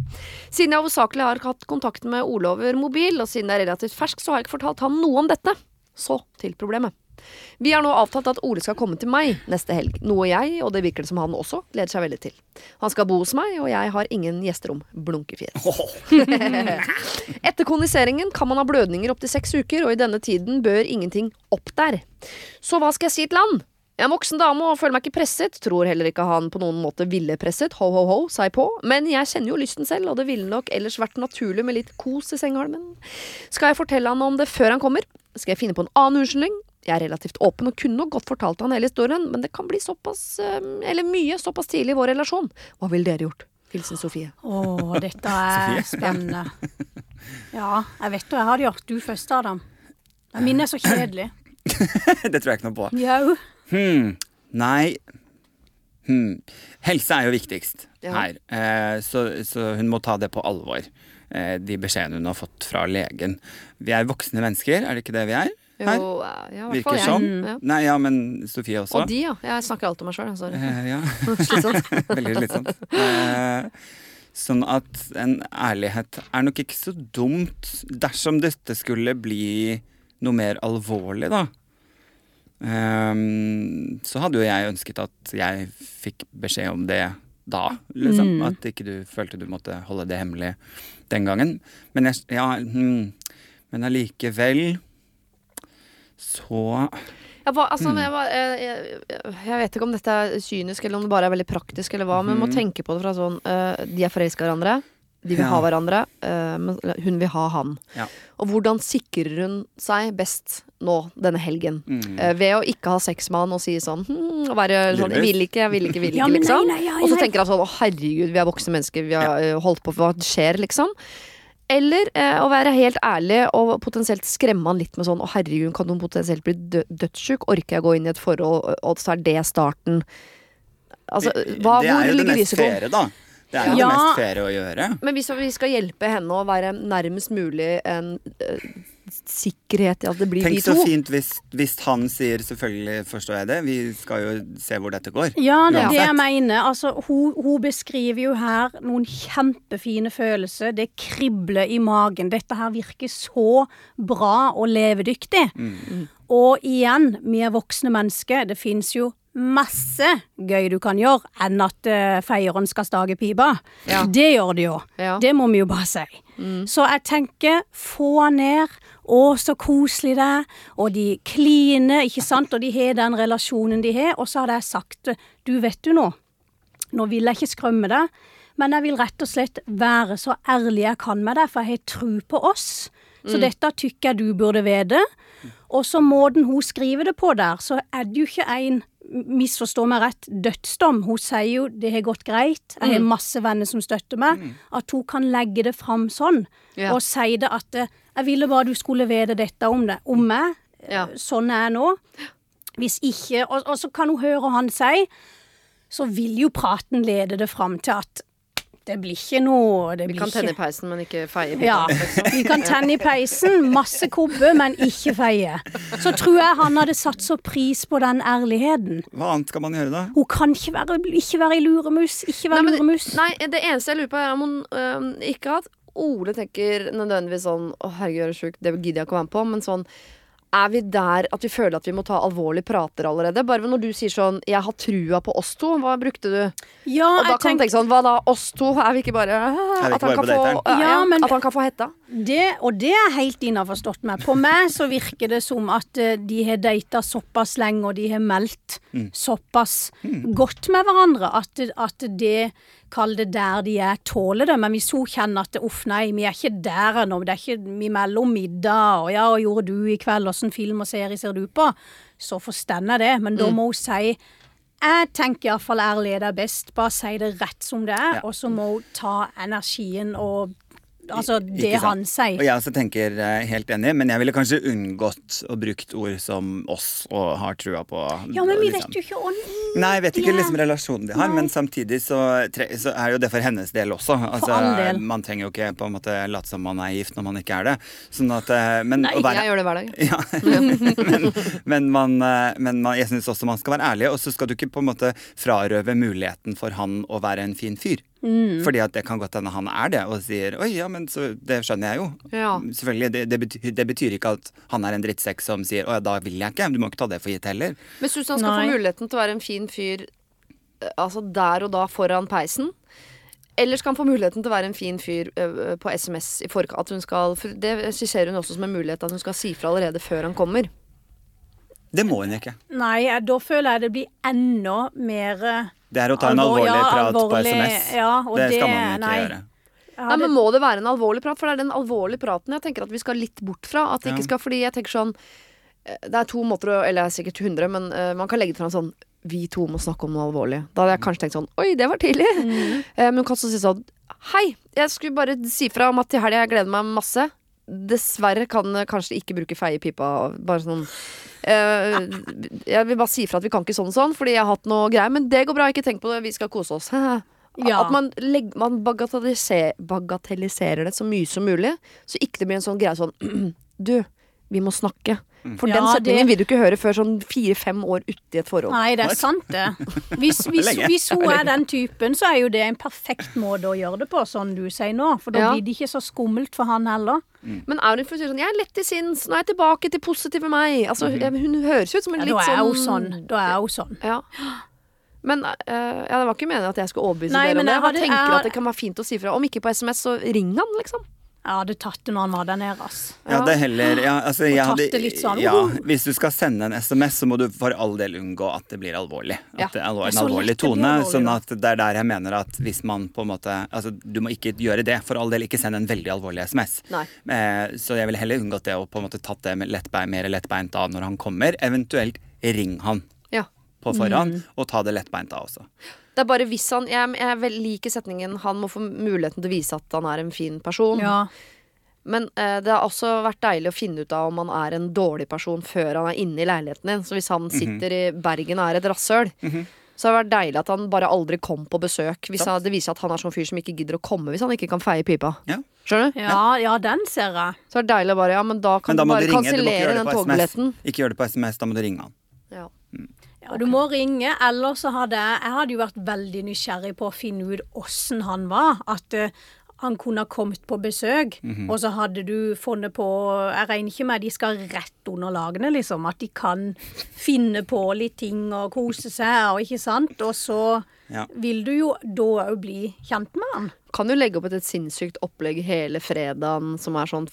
Siden jeg hovedsakelig har hatt kontakt med Ole over mobil, og siden jeg er relativt fersk, så har jeg ikke fortalt han noe om dette. Så til problemet. Vi har nå avtalt at Ole skal komme til meg neste helg, noe jeg, og det virker det som han også, gleder seg veldig til. Han skal bo hos meg, og jeg har ingen gjesterom. Blunkefjes. Etter kondiseringen kan man ha blødninger opptil seks uker, og i denne tiden bør ingenting opp der. Så hva skal jeg si til han? Jeg er en voksen dame og føler meg ikke presset, tror heller ikke han på noen måte ville presset, ho ho ho, sa jeg på, men jeg kjenner jo lysten selv, og det ville nok ellers vært naturlig med litt kos i sengehalmen. Skal jeg fortelle han om det før han kommer? Skal jeg finne på en annen unnskyldning? Jeg er relativt åpen og kunne nok godt fortalt han hele historien, men det kan bli såpass, eh, eller mye, såpass tidlig i vår relasjon. Hva ville dere gjort? Hilsen Sofie. Å, dette er spennende. Ja, jeg vet hva jeg hadde gjort. Du først, Adam. Men Min er så kjedelig. det tror jeg ikke noe på. Jau. Hmm. Nei hmm. Helse er jo viktigst Ja. her, eh, så, så hun må ta det på alvor. Eh, de beskjedene hun har fått fra legen. Vi er voksne mennesker, er det ikke det vi er? Her? Jo, eh, ja, i hvert fall Virker jeg. sånn. Ja. Nei, ja, men Sofie også. Og de, ja. Jeg snakker alt om meg sjøl, sorry. Eh, ja. Slitsomt. Veldig slitsomt. Eh, sånn at en ærlighet er nok ikke så dumt dersom dette skulle bli noe mer alvorlig, da. Um, så hadde jo jeg ønsket at jeg fikk beskjed om det da, liksom. Mm. At ikke du følte du måtte holde det hemmelig den gangen. Men jeg, ja, mm, men allikevel så Jeg, var, altså, jeg, var, jeg, jeg, jeg vet ikke om dette er kynisk, eller om det bare er veldig praktisk, eller hva, men man må tenke på det fra sånn uh, De er forelska i hverandre. De vil Ja. ha hverandre, uh, men hun vil ha han. Ja. Og hvordan sikrer hun seg best nå denne helgen? Mm. Uh, ved å ikke ha sex med han og si sånn hm, og være sånn, Jeg vil ikke, jeg vil ikke, vil ikke, Ja, men nei, liksom. nei, ja, Og så tenker han sånn Å, herregud, vi er voksne mennesker, vi har eh, holdt på, hva skjer, liksom? Eller eh, å være helt ærlig og potensielt skremme han litt med sånn Å, herregud, kan hun potensielt bli dø dødssyk? Orker jeg gå inn i et forhold, og så er det starten? Altså, hva, det hvor er jo det mest fære, da. Det er jo Ja. det mest fære å gjøre. Men hvis vi skal hjelpe henne å være nærmest mulig en eh, sikkerhet i at det blir Tenk vi så fint hvis, hvis han sier 'selvfølgelig forstår jeg det', vi skal jo se hvor dette går. Ja, det er det jeg mener. Altså, hun, hun beskriver jo her noen kjempefine følelser. Det kribler i magen. Dette her virker så bra og levedyktig. Og igjen, vi er voksne mennesker. Det fins jo masse gøy du kan gjøre enn at uh, feieren skal stage pipa. Ja. Det gjør det jo. Ja. Det må vi jo bare si. Så jeg tenker, få ned. Å, så koselig det er. Og de kliner, ikke sant. Og de har den relasjonen de har. Og så hadde jeg sagt, du vet du nå, nå vil jeg ikke skrømme deg, men jeg vil rett og slett være så ærlig jeg kan med deg, for jeg har tru på oss. Så dette tykker jeg du burde vite. Og så måten hun skriver det på der, så er det jo ikke en misforstå meg rett, dødsdom. Hun sier jo det har gått greit, jeg har masse venner som støtter meg. At hun kan legge det fram sånn, Ja. og si det at jeg ville bare du skulle vite dette om det, om meg. Ja. Sånn er jeg nå. Hvis ikke, og, og så kan hun høre han si, så vil jo praten lede det fram til at det blir ikke noe det Vi blir kan tenne i peisen, men ikke feie. ja, Vi kan tenne i peisen, masse kobbe, men ikke feie. Så tror jeg han hadde satt så pris på den ærligheten. Hva annet skal man gjøre da? Hun kan ikke være, ikke være i luremus. Ikke være Nei, men- luremus. Nei, det eneste jeg lurer på, er om hun øh, ikke at Ole tenker nødvendigvis sånn Å, herregud, jeg er sjuk, det gidder jeg ikke å være med på. Men sånn er vi der at vi føler at vi må ta alvorlige prater allerede? Bare når du sier sånn 'jeg har trua på oss to', hva brukte du? Ja, Og da jeg kan man tenker tenke sånn, hva da, oss to? Er vi ikke bare At han kan få, ja, Ja, men- at han kan få hetta? Det, og det er helt innforstått meg. På meg så virker det som at eh, de har data såpass lenge, og de har meldt såpass godt med hverandre at, at det Kall det der de er, tåler det. Men hvis hun kjenner at uff, nei, vi er ikke der ennå, det er ikke vi mellom middag, og ja, og gjorde du i kveld, åssen film og serie ser du på? Så forstår jeg det, men da må hun si jeg tenker iallfall ærlighet er best. Bare si det rett som det er, Ja. og så må hun ta energien og Altså det han sier. Og jeg også tenker eh, helt enig, men jeg ville kanskje unngått å brukt ord som oss og har trua på Ja, men vi liksom. vet jo ikke ånden. Nei, jeg vet ikke liksom relasjonen de har, Nei. men samtidig så, tre, så er jo det for hennes del også. Altså, all del. Man trenger jo ikke på en måte late som man er gift når man ikke er det. Sånn at, eh, men Nei, være, Jeg gjør det hver dag. ja, men, men, man, eh, men man, jeg syns også man skal være ærlig, og så skal du ikke på en måte frarøve muligheten for han å være en fin fyr. Mm. Fordi at det kan godt hende han er det, og sier 'oi, ja, men så, det skjønner jeg jo'. Ja. Selvfølgelig, det, det, betyr, det betyr ikke at han er en drittsekk som sier 'å ja, da vil jeg ikke'. Du må ikke ta det for gitt heller. Men syns du han skal Nei. få muligheten til å være en fin fyr eh, altså der og da foran peisen? Eller skal han få muligheten til å være en fin fyr ø, på SMS i forkant? At hun skal, for det skisserer hun også som en mulighet at hun skal si fra allerede før han kommer. Det må hun ikke. Nei, da føler jeg det blir enda mer eh, Det er å ta en alvorlig, alvorlig ja, prat alvorlig, på SMS. ja, og det skal man jo ikke nei. gjøre. Nei, men Må det være en alvorlig prat? For det er den alvorlige praten jeg tenker at vi skal litt bort fra. At det ikke skal, fordi jeg tenker sånn eh, Det er to måter å Eller det er sikkert hundre, men uh, man kan legge det fram sånn Vi to må snakke om noe alvorlig. Da hadde jeg kanskje tenkt sånn Oi, det var tidlig. Mm. Uh, men hun kan også si sånn Hei, jeg skulle bare si fra om at til helga jeg gleder meg masse. Dessverre kan kanskje ikke bruke feie i pipa. Bare sånn uh, Jeg vil bare si fra at vi kan ikke sånn og sånn, fordi jeg har hatt noe greier. Men det går bra, ikke tenk på det, vi skal kose oss. Ja. At man, legger, man bagatelliser, bagatelliserer det så mye som mulig, så ikke det blir en sånn greie sånn Du, vi må snakke. For den Ja, setningen det- vil du ikke høre før sånn fire-fem år uti et forhold. Nei, det er sant, det. Hvis, hvis, hvis hun er den typen, så er jo det en perfekt måte å gjøre det på, sånn du sier nå. For da Ja. blir det ikke så skummelt for han heller. Men er hun for å si sånn Jeg er lett til sinns, nå er jeg tilbake til positive meg. Altså, mm -hmm. Hun høres ut som en Ja, da litt er sånn hun sånn. Da er hun sånn. Ja. Men uh, ja, det var ikke meningen at jeg skulle overbevise Nei, dere om det. jeg Jeg tenker jeg at det kan være fint å si fra. Om ikke på SMS, så ring han, liksom. Jeg hadde tatt det når han var der nede, ass. Ja, det er heller ja, altså, tatt hadde, det litt sånn, ja, Hvis du skal sende en SMS, så må du for all del unngå at det blir alvorlig. At Ja. det er en alvorlig tone. sånn at det er der jeg mener at hvis man på en måte Altså, du må ikke gjøre det. For all del, ikke send en veldig alvorlig SMS. Nei. Eh, så jeg ville heller unngått det og på en måte tatt det med lettbein, mer lettbeint av når han kommer. Eventuelt ring han Ja. på forhånd, og ta det lettbeint av også. Det er bare hvis han Jeg, jeg vel liker setningen 'han må få muligheten til å vise at han er en fin person'. Ja. Men eh, det har også vært deilig å finne ut av om han er en dårlig person før han er inne i leiligheten din. Så hvis han sitter i Bergen og er et rasshøl, så har det vært deilig at han bare aldri kom på besøk. Hvis han, det viser at han er sånn fyr som ikke gidder å komme hvis han ikke kan feie pipa. Ja. Skjønner du? Ja, ja, den ser jeg. Så er det deilig å bare Ja, men da kan Men da du bare kansellere den togbilletten. Ikke gjør det på SMS, da må du ringe han. Ja. Ja, Du må ringe, eller så hadde jeg Jeg hadde jo vært veldig nysgjerrig på å finne ut åssen han var. At uh, han kunne ha kommet på besøk, Mhm. og så hadde du funnet på Jeg regner ikke med de skal rett under lagene, liksom. At de kan finne på litt ting og kose seg, og ikke sant. Og så Ja. vil du jo da òg bli kjent med han. Kan du legge opp et, et sinnssykt opplegg hele fredagen som er sånn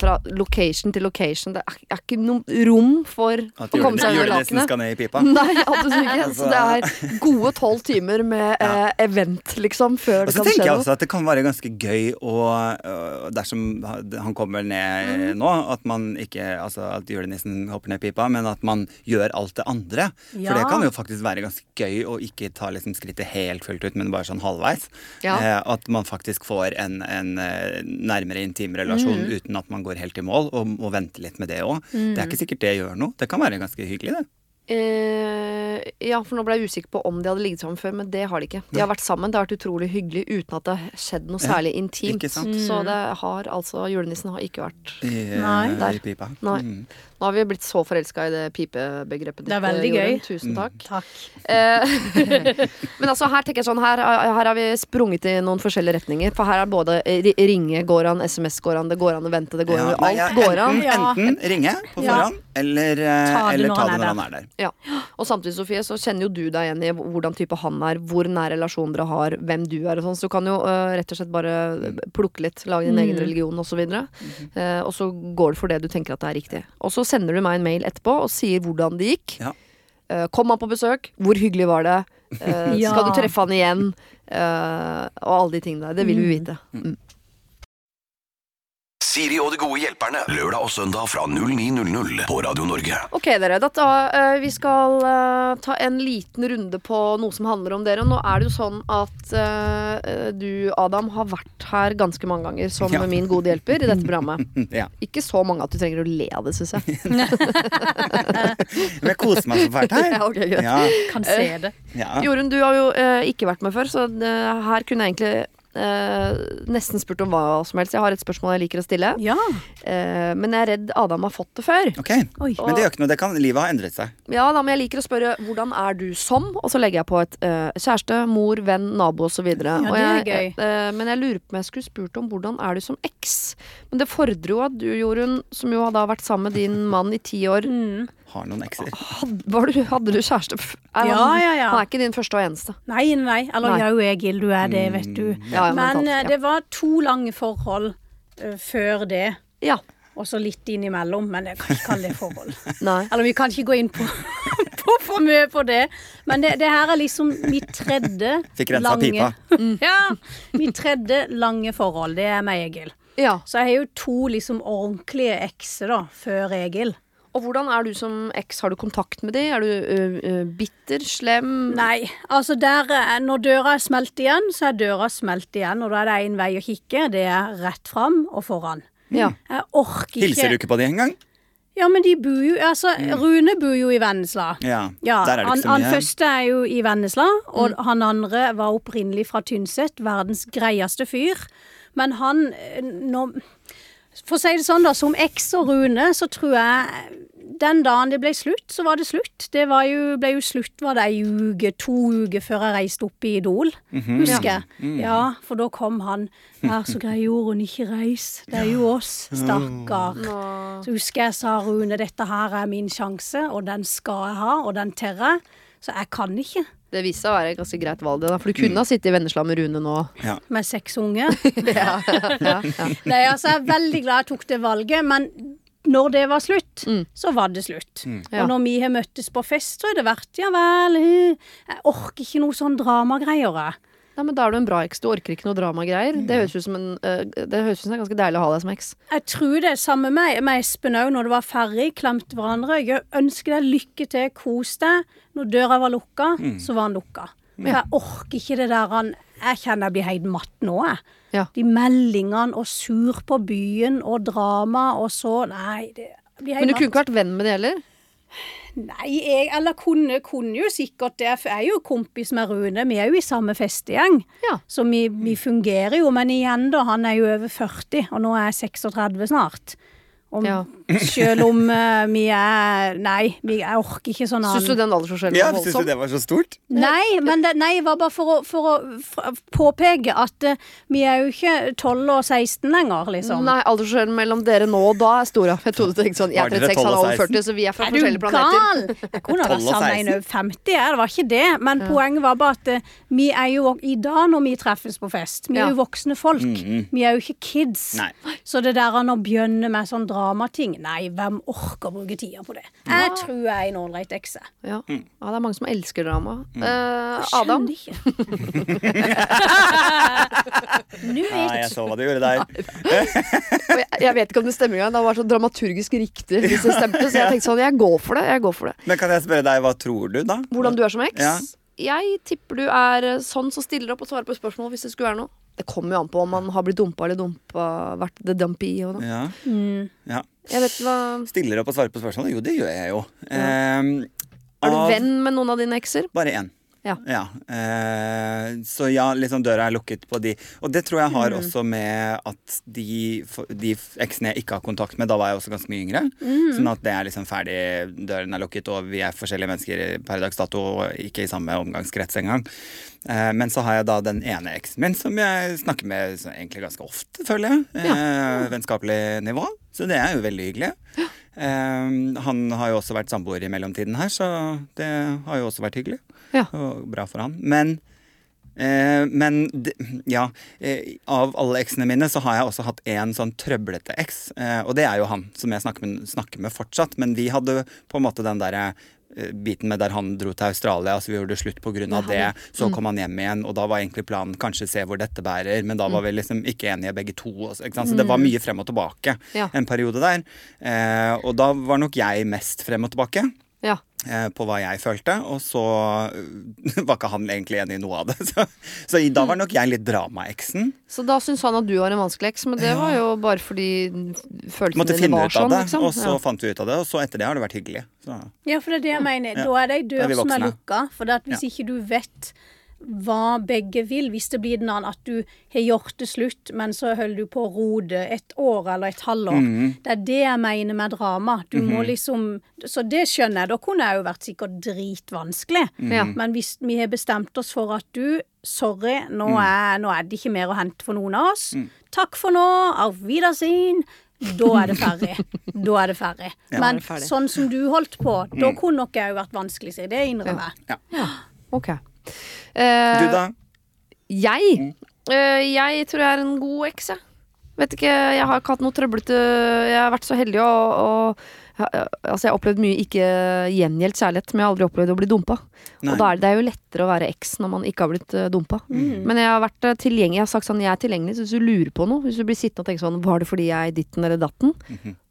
fra location til location. Det er, er ikke noe rom for å komme seg under lakenet. skal ned i pipa. Nei, absolutt ikke. Så det er gode tolv timer med eh, event, liksom, før Og så tenker jeg noe. også at det kan være ganske gøy å øh, Dersom han kommer ned nå, at man ikke Altså at julenissen hopper ned i pipa, men at man gjør alt det andre. For det kan jo faktisk være ganske gøy å ikke ta liksom skrittet helt fullt ut, men bare sånn halvveis. Ja. Eh, at man faktisk får en, en eh, nærmere intim relasjon Mm. uten at man går helt i mål, og må vente litt med det òg. Det er ikke sikkert det gjør noe. Det kan være ganske hyggelig, det. Eh, ja, for nå ble jeg usikker på om de hadde ligget sammen før, men det har de ikke. De har vært sammen, det har vært utrolig hyggelig uten at det har skjedd noe Ja, særlig intimt. ikke sant? Så det har altså Julenissen har ikke vært I, eh, Nei. Der. i pipa. Nei. Mm. Nå har vi blitt så forelska i det pipebegrepet Det er ditt, veldig Jorunn. gøy. Tusen Mm. takk. Takk. Eh, men altså, her tenker jeg sånn her, her har vi sprunget i noen forskjellige retninger. For her er både ri- ringe går an, SMS går an, det går an å vente, det går an Ja, nei, ja, Alt går an. enten, Ja. ringe på Ja. eller, eh, Ta det eller ta det når han er der. Ja. Og samtidig, Sofie, så kjenner jo du deg igjen i hvordan type han er, hvor nær relasjon dere har, hvem du er og sånn. Så du kan jo uh, rett og slett bare plukke litt, lage din egen religion og så videre. Eh, og så går du for det du tenker at det er riktig. Og så sender du meg en mail etterpå og sier hvordan det gikk. Ja. Uh, kom han på besøk? Hvor hyggelig var det? Uh, Ja. Skal du treffe han igjen? Eh, og alle de tingene der. Det vil vi vite. Mm. Siri og de gode hjelperne. Lørdag og søndag fra 09.00 på Radio Norge. Ok, dere. Da, da, eh, vi skal uh, ta en liten runde på noe som handler om dere. Nå er det jo sånn at uh, du, Adam, har vært her ganske mange ganger som Ja. min gode hjelper i dette programmet. Ja. Ikke så mange at du trenger å le av det, syns jeg. Men jeg koser meg så fælt her. Ja, okay, greit. Ja, Kan se det. ja. Jorunn, du har jo ikke vært med før, så her kunne jeg egentlig nesten spurt om hva som helst. Jeg har et spørsmål jeg liker å stille, Ja. eh, men jeg er redd Adam har fått det før. Okay. Og, Men det gjør ikke noe. Det kan, livet har endret seg. Ja, da, men jeg liker å spørre hvordan er du som, og så legger jeg på et eh, kjæreste, mor, venn, nabo osv. Ja, Og er jeg- eh, men jeg lurer på om jeg skulle spurt om hvordan er du som eks. Men det fordrer jo at du, Jorunn, som jo da har vært sammen med din mann i ti år Mm. Har noen ekser. Hadde, du, hadde du kjæreste? Er Ja, ja, ja. han er ikke din første og eneste. Nei, nei. Eller Nei. jo, Egil, du er det, vet du. Ja, ja, Men men eh, ja. det var to lange forhold uh, før det. Ja. Og så litt innimellom, men jeg kan ikke kalle det forhold. Nei. Eller vi kan ikke gå inn på, på for mye på det. Men det, det her er liksom mitt tredje Fikk rensa pipa. Ja. Mitt tredje lange forhold. Det er med Egil. Ja. Så jeg har jo to liksom ordentlige ekser da, før Egil. Og hvordan er du som eks? Har du kontakt med de? Er du ø, ø, bitter, slem? Nei, altså der, eh, når døra er smelt igjen, så er døra smelt igjen. Og da er det én vei å kikke. Det er rett fram og foran. Ja. Jeg orker ikke Hilser du ikke på de engang? Ja, men de bor jo Altså, Rune bor jo i Vennesla. Ja. Ja, Der er det han, ikke så han mye. første er jo i Vennesla, og han andre var opprinnelig fra Tynset. Verdens greieste fyr. Men han eh, nå, For å si det sånn, da, som eks og Rune, så tror jeg den dagen det ble slutt, så var det slutt. Det var jo, ble jo slutt var det ei uke, to uker før jeg reiste opp i Idol, Mhm. husker jeg. Ja, for da kom han. Vær så grei, Jorunn, ikke reis. Det er jo oss, stakkar. Så husker jeg sa Rune, dette her er min sjanse, og den skal jeg ha, og den tør jeg. Så jeg kan ikke. Det viste seg å være et ganske greit valg, da. For du kunne ha sittet i Vennesla med Rune nå. Ja. Med seks unge. ja, ja, ja. Nei, altså, jeg er veldig glad jeg tok det valget, men når det var slutt, så var det slutt. Mm. Og når vi har møttes på fest, så har det vært ja vel eh, Jeg orker ikke noe sånn dramagreier. Nei, men Da er du en bra eks. Du orker ikke noe dramagreier. Det høres ut som en øh, Det høres ut som er ganske deilig å ha deg som eks. Jeg tror det er samme med, med Espen òg, når det var ferdig, klemte hverandre. Jeg ønsker deg lykke til, kos deg. Når døra var lukka, så var han lukka. Men jeg orker ikke det der han Jeg kjenner jeg blir helt matt nå, jeg. Ja. De meldingene og sur på byen og drama og så Nei, det blir helt Men du kunne ikke vært venn med det heller? Nei, jeg eller kunne, kunne jo sikkert det. For jeg er jo kompis med Rune. Vi er jo i samme festegjeng. Ja. Så vi, vi fungerer jo. Men igjen, da. Han er jo over 40, og nå er jeg 36 snart. Og Ja. Selv om uh, vi er Nei, vi, jeg orker ikke sånn Syns du den aldersforskjellen Ja, var Syns du det var så stort? Nei, men det nei, var bare for å, for å påpeke at uh, vi er jo ikke 12 og 16 lenger, liksom. Nei, aldersforskjellen mellom dere nå og da er stor. ja. Jeg trodde du tenkte sånn Jeg er 36, han er over 40, så vi er fra Er forskjellige planeter. gal? Jeg kunne 12 vært sammen med en 16. over 50, jeg. det var ikke det. Men poenget var bare at uh, vi er jo i dag når vi treffes på fest, vi er jo voksne folk. Vi er jo ikke kids. Nei. Så det der å begynne med sånn dramating, nei, hvem orker å bruke tida på det? Jeg tror jeg er en ålreit ekse. Ja. ja, det er mange som elsker drama. Eh, Adam? Skjønner ikke. Nå Nei, jeg så hva du gjorde der. Jeg, jeg vet ikke om det stemmer engang. Det var så dramaturgisk riktig hvis det stemte. Så jeg tenkte sånn, jeg går for det. Jeg går for det. Men kan jeg spørre deg, hva tror du, da? Hvordan du er som eks? Ja. Jeg tipper du er sånn som stiller opp og svarer på spørsmål hvis det skulle være noe. Det kommer jo an på om man har blitt dumpa eller dumpa, vært the dumpy og noe. Ja. Mm. ja. Jeg vet hva Stiller opp og svarer på spørsmål? Jo, det gjør jeg jo. Ehm, Er du Av- venn med noen av dine ekser? Bare én. Ja. Eh, så ja, liksom døra er lukket på de. Og det tror jeg har også med at de, de eksene jeg ikke har kontakt med, da var jeg også ganske mye yngre. Sånn at det er liksom ferdig, døren er lukket, og vi er forskjellige mennesker per dags dato, og ikke i samme omgangskrets engang. Eh, men så har jeg da den ene eksen min som jeg snakker med egentlig ganske ofte, føler jeg. Eh, Vennskapelig nivå. Så det er jo veldig hyggelig. Eh, han har jo også vært samboer i mellomtiden her, så det har jo også vært hyggelig. Ja. Og bra for han. Men Eh, men ja, eh, av alle eksene mine så har jeg også hatt én sånn trøblete eks. Eh, og det er jo han som jeg snakker med, snakker med fortsatt. Men vi hadde på en måte den derre biten med der han dro til Australia, altså vi gjorde slutt pga. Ja, det. Så kom han hjem igjen, og da var egentlig planen kanskje se hvor dette bærer. Men da var vi liksom ikke enige begge to. også? Så det var mye frem og tilbake Ja. en periode der. Eh, og da var nok jeg mest frem og tilbake Ja. Eh, på hva jeg følte, og så eh, var ikke han egentlig enig i noe av det. Så, så da var nok jeg litt dramaeksen. Så da syns han at du var en vanskelig eks, men det var jo bare fordi følelsene Måtte dine var sånn, liksom. og så Ja. fant vi ut av det, og så etter det har det vært hyggelig. Så. Ja, for det er det jeg mener. Ja. Da er det er dør som er lukka. For det at hvis ikke du vet hva begge vil, hvis det blir den annen at du har gjort det slutt, men så holder du på å rode et år eller et halvår. Mhm. Det er det jeg mener med drama. Du må liksom Så det skjønner jeg. Da kunne jeg jo vært sikkert dritvanskelig. Ja. Men hvis vi har bestemt oss for at du Sorry, nå, Mm. er, nå er det ikke mer å hente for noen av oss. Takk for nå. Auf Wiedersehen. Da er det ferdig. Da er det ferdig. Er Men det ferdig. sånn som du holdt på, da Mm. kunne nok jeg jo vært vanskelig, sier. Det innrømmer jeg. Ok. Eh, Du, da? Jeg? Mm. Eh, jeg tror jeg er en god eks, jeg. Vet ikke, jeg har ikke hatt noe trøblete Jeg har vært så heldig å, å Altså, jeg har opplevd mye ikke gjengjeldt kjærlighet, men jeg har aldri opplevd å bli dumpa. Nei. Og da er det, det er jo lettere å være eks når man ikke har blitt dumpa. dumpa. Men jeg har vært tilgjengelig. Jeg har sagt sånn, jeg er tilgjengelig, så hvis du lurer på noe, hvis du blir sittende og tenker sånn, var det fordi jeg ditten eller datten?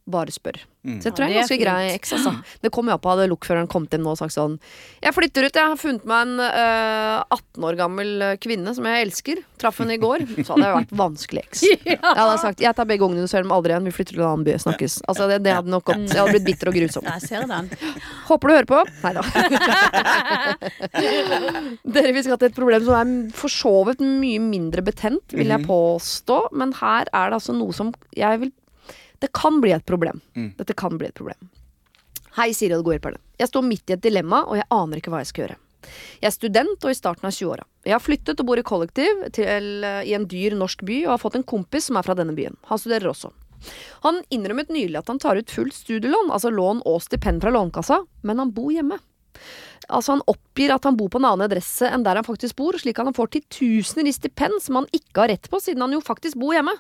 Bare spør. Så jeg tror Ja, det er ganske grei eks, altså. Det kom jo opp hadde lokføreren kommet inn nå og sagt sånn Jeg flytter ut, jeg har funnet meg en uh, 18 år gammel eh, kvinne som jeg elsker. Traff henne i går. Så hadde jeg vært vanskelig eks. Jeg hadde sagt jeg tar begge ungene, du ser dem aldri igjen, vi flytter til en annen by, snakkes. Altså, det, det hadde nok gått. Jeg hadde blitt bitter og grusom. Jeg ser den. Håper du hører på. Nei da. Dere, vi skal til et problem som er for så vidt mye mindre betent, vil jeg påstå. Men her er det altså noe som jeg vil Det kan bli et problem. Dette kan bli et problem. Hei, Siri og de gode hjelperne. Jeg står midt i et dilemma, og jeg aner ikke hva jeg skal gjøre. Jeg er student og i starten av 20-åra. Jeg har flyttet og bor i kollektiv til, i en dyr norsk by og har fått en kompis som er fra denne byen. Han studerer også. Han innrømmet nylig at han tar ut fullt studielån, altså lån og stipend fra Lånekassa, men han bor hjemme. Altså Han oppgir at han bor på en annen adresse enn der han faktisk bor, slik at han får titusener i stipend som han ikke har rett på, siden han jo faktisk bor hjemme.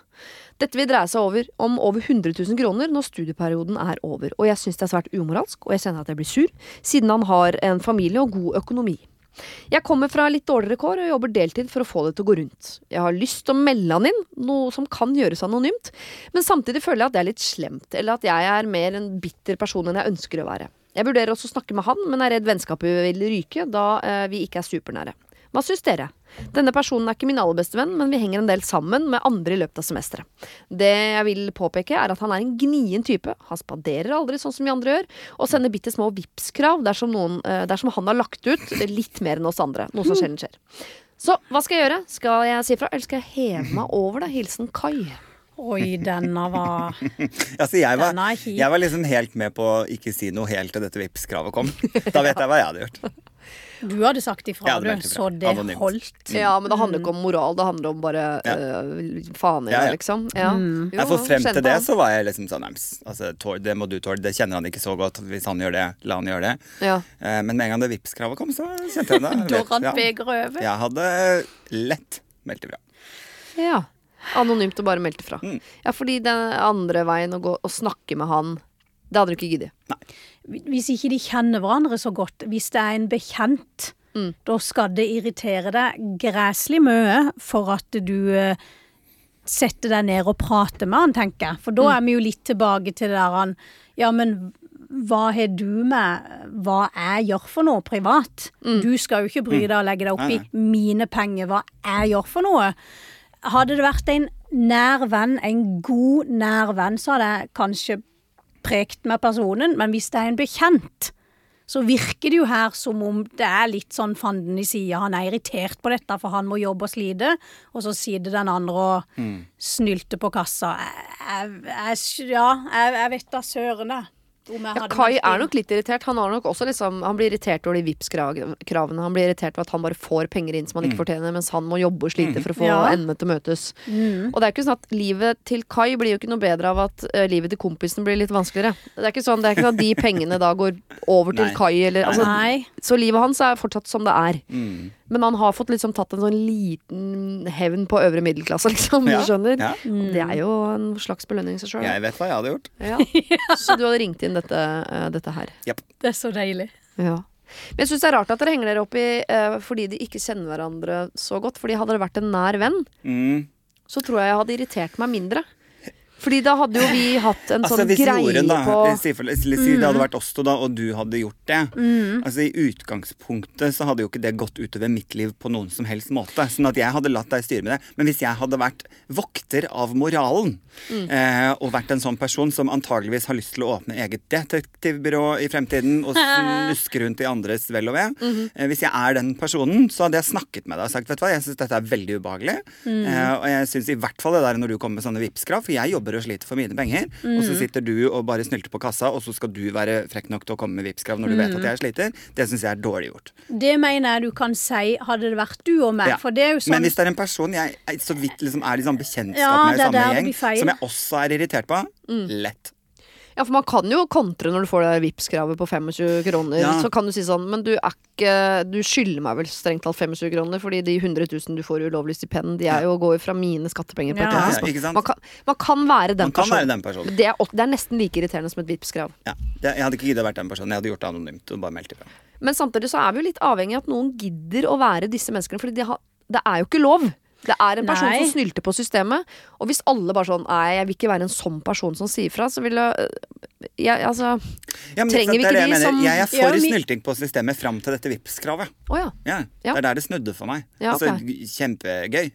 Dette vil dreie seg over, om over 100 000 kroner når studieperioden er over, og jeg syns det er svært umoralsk, og jeg kjenner at jeg blir sur, siden han har en familie og god økonomi. Jeg kommer fra litt dårligere kår og jobber deltid for å få det til å gå rundt. Jeg har lyst til å melde han inn, noe som kan gjøres anonymt, men samtidig føler jeg at det er litt slemt, eller at jeg er mer en bitter person enn jeg ønsker å være. Jeg vurderer også å snakke med han, men er redd vennskapet vil ryke da eh, vi ikke er supernære. Hva syns dere? Denne personen er ikke min aller beste venn, men vi henger en del sammen med andre i løpet av semesteret. Det jeg vil påpeke, er at han er en gnien type. Han spaderer aldri sånn som vi andre gjør, og sender bitte små Vipps-krav dersom, eh, dersom han har lagt ut litt mer enn oss andre. Noe som sjelden skjer. Så hva skal jeg gjøre? Skal jeg si fra, eller skal jeg heve meg over det? Hilsen Kai. Oi, denne var Altså, jeg, var, jeg var liksom helt med på å ikke si noe helt til dette Vipps-kravet kom. Da vet jeg hva jeg hadde gjort. Du hadde sagt ifra, hadde du, så det Anonymt. holdt. Ja, men det handler ikke om moral, det handler om bare Ja. øh, faen i Ja, ja. liksom. Ja. Jo, Ja, for frem til det han. så var jeg liksom sånn altså, Det må du tåle. Det kjenner han ikke så godt. Hvis han gjør det, la han gjøre det. Ja. Eh, Men med en gang det Vipps-kravet kom, så kjente jeg det. Da rant begeret over. Jeg hadde lett meldt ifra. ja. Anonymt og bare meldt ifra. Mm. Ja, fordi den andre veien å gå og snakke med han, det hadde du ikke giddet. Hvis ikke de kjenner hverandre så godt, hvis det er en bekjent, Mm. da skal det irritere deg græslig mye for at du eh, setter deg ned og prater med han, tenker jeg. For da Mm. er vi jo litt tilbake til det der han Ja, men hva har du med hva jeg gjør for noe privat? Mm. Du skal jo ikke bry deg og legge deg opp i mine penger, hva jeg gjør for noe. Hadde det vært en nær venn, en god nær venn, så hadde jeg kanskje prekt med personen, men hvis det er en bekjent, så virker det jo her som om det er litt sånn fanden i sida. Han er irritert på dette, for han må jobbe og slite. Og så sitter den andre og snylter på kassa. Jeg, jeg, ja, jeg, jeg vet da søren, jeg. Om jeg Ja, Kai er nok litt irritert. Han, har nok også liksom, han blir irritert over de Vipps-kravene. Han blir irritert over at han bare får penger inn som han ikke fortjener, mens han må jobbe og slite for å få Ja. endene til å møtes. Og det er ikke sånn at livet til Kai blir jo ikke noe bedre av at uh, livet til kompisen blir litt vanskeligere. Det er ikke sånn, det er ikke sånn at de pengene da går over til Nei. Kai, eller altså, Nei. Så livet hans er fortsatt som det er. Mm. Men han har fått liksom tatt en sånn liten hevn på øvre middelklasse, liksom. Ja, Du skjønner? ja. Det er jo en slags belønning i seg sjøl. Jeg vet hva jeg hadde gjort. Ja. Så du hadde ringt inn dette, uh, dette her. Det er så deilig. Ja. Men jeg syns det er rart at dere henger dere opp i uh, fordi de ikke kjenner hverandre så godt. Fordi hadde det vært en nær venn, Mm. så tror jeg jeg hadde irritert meg mindre. Fordi da hadde jo vi hatt en Altså sånn greie Jorunn da, på si, for, si mm. det hadde vært oss to da, og du hadde gjort det Altså I utgangspunktet så hadde jo ikke det gått utover mitt liv på noen som helst måte. Sånn at jeg hadde latt deg styre med det. Men hvis jeg hadde vært vokter av moralen, eh, og vært en sånn person som antageligvis har lyst til å åpne eget detektivbyrå i fremtiden og snuske rundt i andres vel og ve eh, Hvis jeg er den personen, så hadde jeg snakket med deg og sagt vet du hva, jeg syns dette er veldig ubehagelig. Eh, og jeg syns i hvert fall det der når du kommer med sånne vippskrav, for jeg jobber og sliter for mine penger, og så sitter du og bare snylter på kassa, og så skal du være frekk nok til å komme med Vipps-krav når du vet at jeg sliter, det syns jeg er dårlig gjort. Det mener jeg du kan si hadde det vært du og meg. Ja. For det er jo sånn Men hvis det er en person jeg så vidt liksom er sånn bekjentskap Ja, med i samme gjeng, som jeg også er irritert på, lett. Ja, for man kan jo kontre når du får det Vipps-kravet på 25 kroner. Ja. Så kan du si sånn, men du er ikke Du skylder meg vel strengt talt 25 kroner, fordi de 100 000 du får i ulovlig stipend, de er jo går jo fra mine skattepenger Ja. Ja? Man, kan, man kan være den Man personen. være den personen. Det, er, det er nesten like irriterende som et Vipps-krav. Ja. Det, jeg hadde ikke giddet å være den personen. Jeg hadde gjort det anonymt og bare meldt ifra. Men samtidig så er vi jo litt avhengig av at noen gidder å være disse menneskene, Fordi de har, det er jo ikke lov. Det er en person Nei. som snylter på systemet. Og hvis alle bare sånn Nei, jeg vil ikke være en sånn person som sier fra, så vil jeg jeg, Altså Ja, men Trenger vi ikke de mener. som- Jeg er for Ja, men- snylting på systemet fram til dette Vipps-kravet. Oh, ja. Ja, Ja. Det er der det snudde for meg. Ja, altså, okay. Kjempegøy.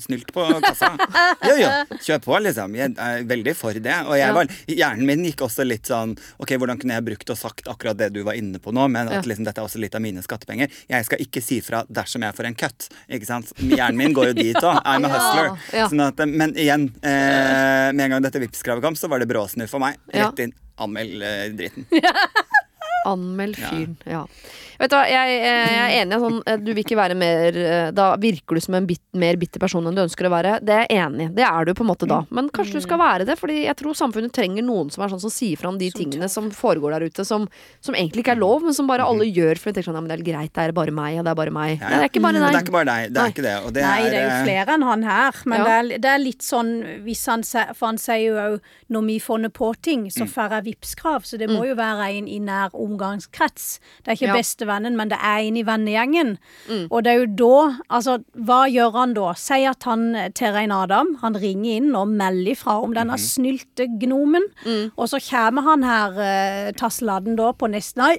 Snylt på kassa. Jo, jo, kjør på, liksom. Jeg er veldig for det. Og jeg var, hjernen min gikk også litt sånn Ok, hvordan kunne jeg brukt og sagt akkurat det du var inne på nå, men at liksom, dette er også litt av mine skattepenger. Jeg skal ikke si fra dersom jeg får en cut. Ikke sant? Hjernen min går jo dit òg. I'm a hustler. Sånn at, men igjen, eh, med en gang dette Vipps-kravet kom, så var det bråsnu for meg. Rett inn. Anmeld eh, dritten. Anmeld fyren. Ja. Vet du hva, jeg, jeg er enig. Sånn, eh, du vil ikke være mer eh, Da virker du som en bit, mer bitter person enn du ønsker å være. Det er jeg enig i. Det er du på en måte da. Men kanskje du skal være det, Fordi jeg tror samfunnet trenger noen som er sånn som sier fra om de tingene som foregår der ute, som, som egentlig ikke er lov, men som bare alle gjør fordi de tenker sånn ja, men det er greit, det er bare meg, og det er bare meg. Ja, Nei, det er ikke bare deg. det er ikke bare deg. Det Nei. er ikke det. Og det Nei, det er jo eh, flere enn han her. Men Ja. det, er, det er litt sånn hvis han, se- For han sier jo òg når vi funnet på ting, Mm. så får jeg Vipps-krav. Så det må jo være en i nær omgangskrets. Det er ikke Ja. Bestevennen, men det er inni i vennegjengen. Mm. Og det er jo da Altså, hva gjør han da? Si at han Terein Rein Adam Han ringer inn og melder ifra om denne snylte gnomen, Mm. Og så kommer han her, eh, Tasseladden, da, på neste Nei,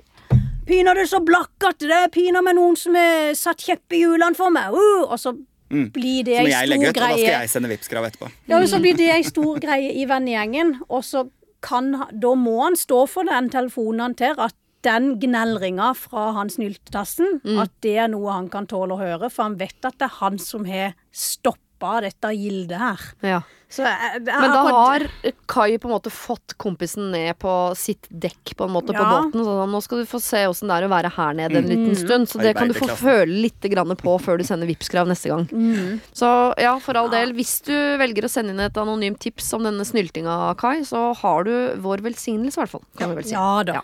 pinadø så blakkete det er pinadø noen som har satt kjepp i hjulene for meg. Uh, og så blir det ei stor ut, og da skal greie. jeg sende Vipps-krav etterpå. Ja, så blir det ei stor greie i vennegjengen, og så kan Da må han stå for den telefonen han tar, at den gnellringa fra han snyltetassen, Mm. at det er noe han kan tåle å høre, for han vet at det er han som har stoppa dette gildet her. Ja. Så eh, det er Men da akkurat- har Kai på en måte fått kompisen ned på sitt dekk på en måte på Ja. båten. Så nå skal du få se åssen det er å være her nede en liten Mm. stund. Så det kan du få føle litt grann på før du sender Vipps-krav neste gang. Mm. Så ja, for all del, hvis du velger å sende inn et anonymt tips om denne snyltinga, Kai, så har du vår velsignelse, i hvert fall. Kan vi vel si. Ja da.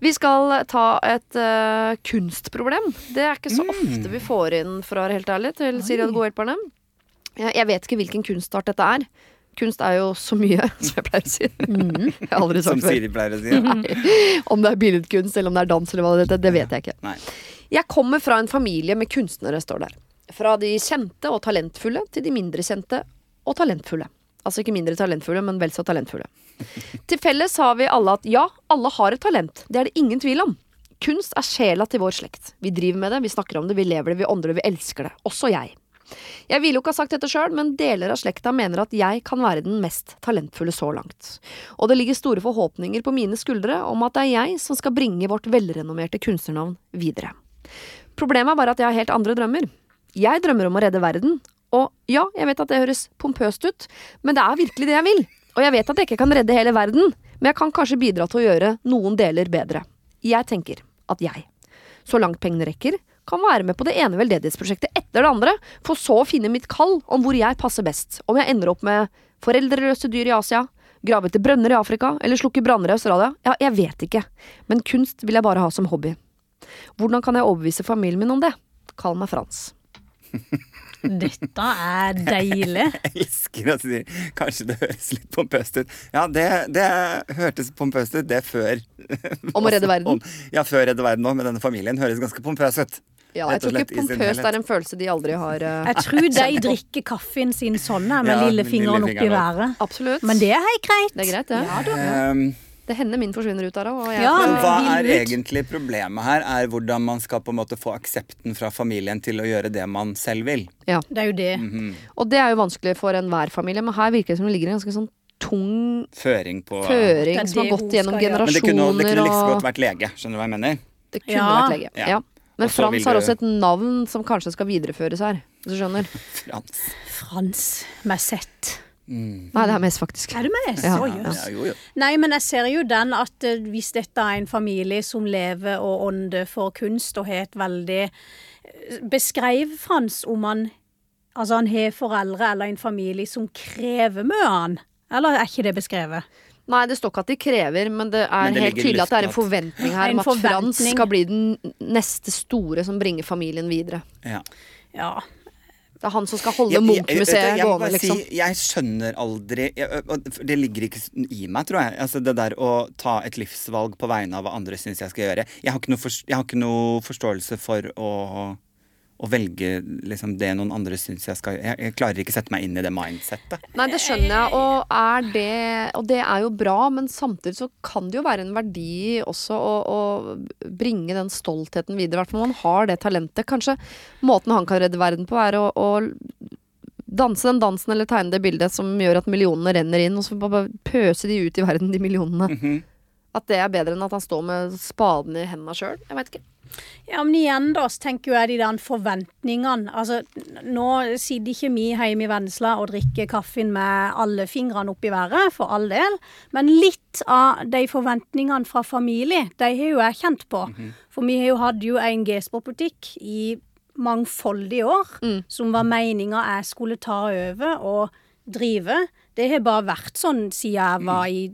Vi skal ta et uh, kunstproblem. Det er ikke så Mm. ofte vi får inn, for å være helt ærlig, til Siri og de gode hjelperne. Jeg, vet ikke hvilken kunstart dette er. Kunst er jo så mye, som jeg pleier å si. Mm. Jeg har aldri Som sagt før. Siri pleier å si. Om det er billedkunst eller om det er dans eller hva det heter, det vet jeg ikke. Nei. Jeg kommer fra en familie med kunstnere, står der. Fra de kjente og talentfulle til de mindre kjente og talentfulle. Altså ikke mindre talentfulle, men vel så talentfulle. Til felles har vi alle at ja, alle har et talent. Det er det ingen tvil om. Kunst er sjela til vår slekt. Vi driver med det, vi snakker om det, vi lever det, vi ånder det, vi elsker det. Også jeg. Jeg ville jo ikke ha sagt dette sjøl, men deler av slekta mener at jeg kan være den mest talentfulle så langt. Og det ligger store forhåpninger på mine skuldre om at det er jeg som skal bringe vårt velrenommerte kunstnernavn videre. Problemet er bare at jeg har helt andre drømmer. Jeg drømmer om å redde verden, og ja, jeg vet at det høres pompøst ut, men det er virkelig det jeg vil. Og jeg vet at jeg ikke kan redde hele verden, men jeg kan kanskje bidra til å gjøre noen deler bedre. Jeg tenker at jeg, så langt pengene rekker, kan være med på det ene veldedighetsprosjektet etter det andre, for så å finne mitt kall om hvor jeg passer best, om jeg ender opp med foreldreløse dyr i Asia, grave etter brønner i Afrika eller slukke branner i Australia, ja, jeg vet ikke, men kunst vil jeg bare ha som hobby. Hvordan kan jeg overbevise familien min om det? Kall meg Frans. Dette er deilig. Jeg elsker du sier kanskje det høres litt pompøst ut. Ja, det, det hørtes pompøst ut, det før Om å redde verden? Om, ja, før redde verden òg, med denne familien. Høres ganske pompøs ut. Ja, jeg tror ikke pompøst er en følelse de aldri har uh, Jeg tror de drikker kaffen sin sånn, med Ja, lillefingeren opp i været. Absolutt. Men det er helt greit. Det er greit, ja. Ja, da. Ehm, Det hender min forsvinner ut der òg. Ja, hva er egentlig problemet her? Er hvordan man skal på en måte få aksepten fra familien til å gjøre det man selv vil. ja. Det er jo det. Mhm. Og det er jo vanskelig for enhver familie, men her virker det som det ligger en ganske sånn tung Føring på føring Det som har gått gjennom skal gjøre. Men det kunne, det kunne like godt vært lege. Skjønner du hva jeg mener? Det kunne Ja. vært lege. Ja. Ja. Men også Frans har også et navn som kanskje skal videreføres her, hvis du skjønner. Frans. Frans med Z. Mm. Nei, det er mest, faktisk. Er det mest? Ja, ja. Ja. Nei, men jeg ser jo den at eh, hvis dette er en familie som lever og ånder for kunst og har et veldig eh, Beskrev Frans om han Altså han har foreldre eller en familie som krever mye av han. Eller er ikke det beskrevet? Nei, det står ikke at de krever, men det er Men det helt tydelig at det er en forventning her En om at Frans skal bli den neste store som bringer familien videre. Ja. Ja. Det er han som skal holde Munch-museet gående, liksom. Si, jeg skjønner aldri jeg, Det ligger ikke i meg, tror jeg. Altså Det der å ta et livsvalg på vegne av hva andre syns jeg skal gjøre. Jeg har ikke noe, for, har ikke noe forståelse for å, å velge liksom, det noen andre syns jeg skal. Jeg, jeg klarer ikke sette meg inn i det mindsettet. Nei, det skjønner jeg, og, er det, og det er jo bra, men samtidig så kan det jo være en verdi også å, å bringe den stoltheten videre. I hvert fall man har det talentet. Kanskje måten han kan redde verden på, er å, å danse den dansen eller tegne det bildet som gjør at millionene renner inn, og så bare pøse de ut i verden, de millionene. Mhm. At det er bedre enn at han står med spaden i hendene sjøl. Jeg veit ikke. Ja, men igjen da, så tenker jeg de der forventningene. Altså, nå sitter ikke vi hjemme i Vennesla og drikker kaffen med alle fingrene opp i været, for all del. Men litt av de forventningene fra familie, de har jo jeg kjent på. For vi har jo hadde jo en G-sportbutikk i mangfoldige år, som var meninga jeg skulle ta over og drive. Det har bare vært sånn siden jeg var i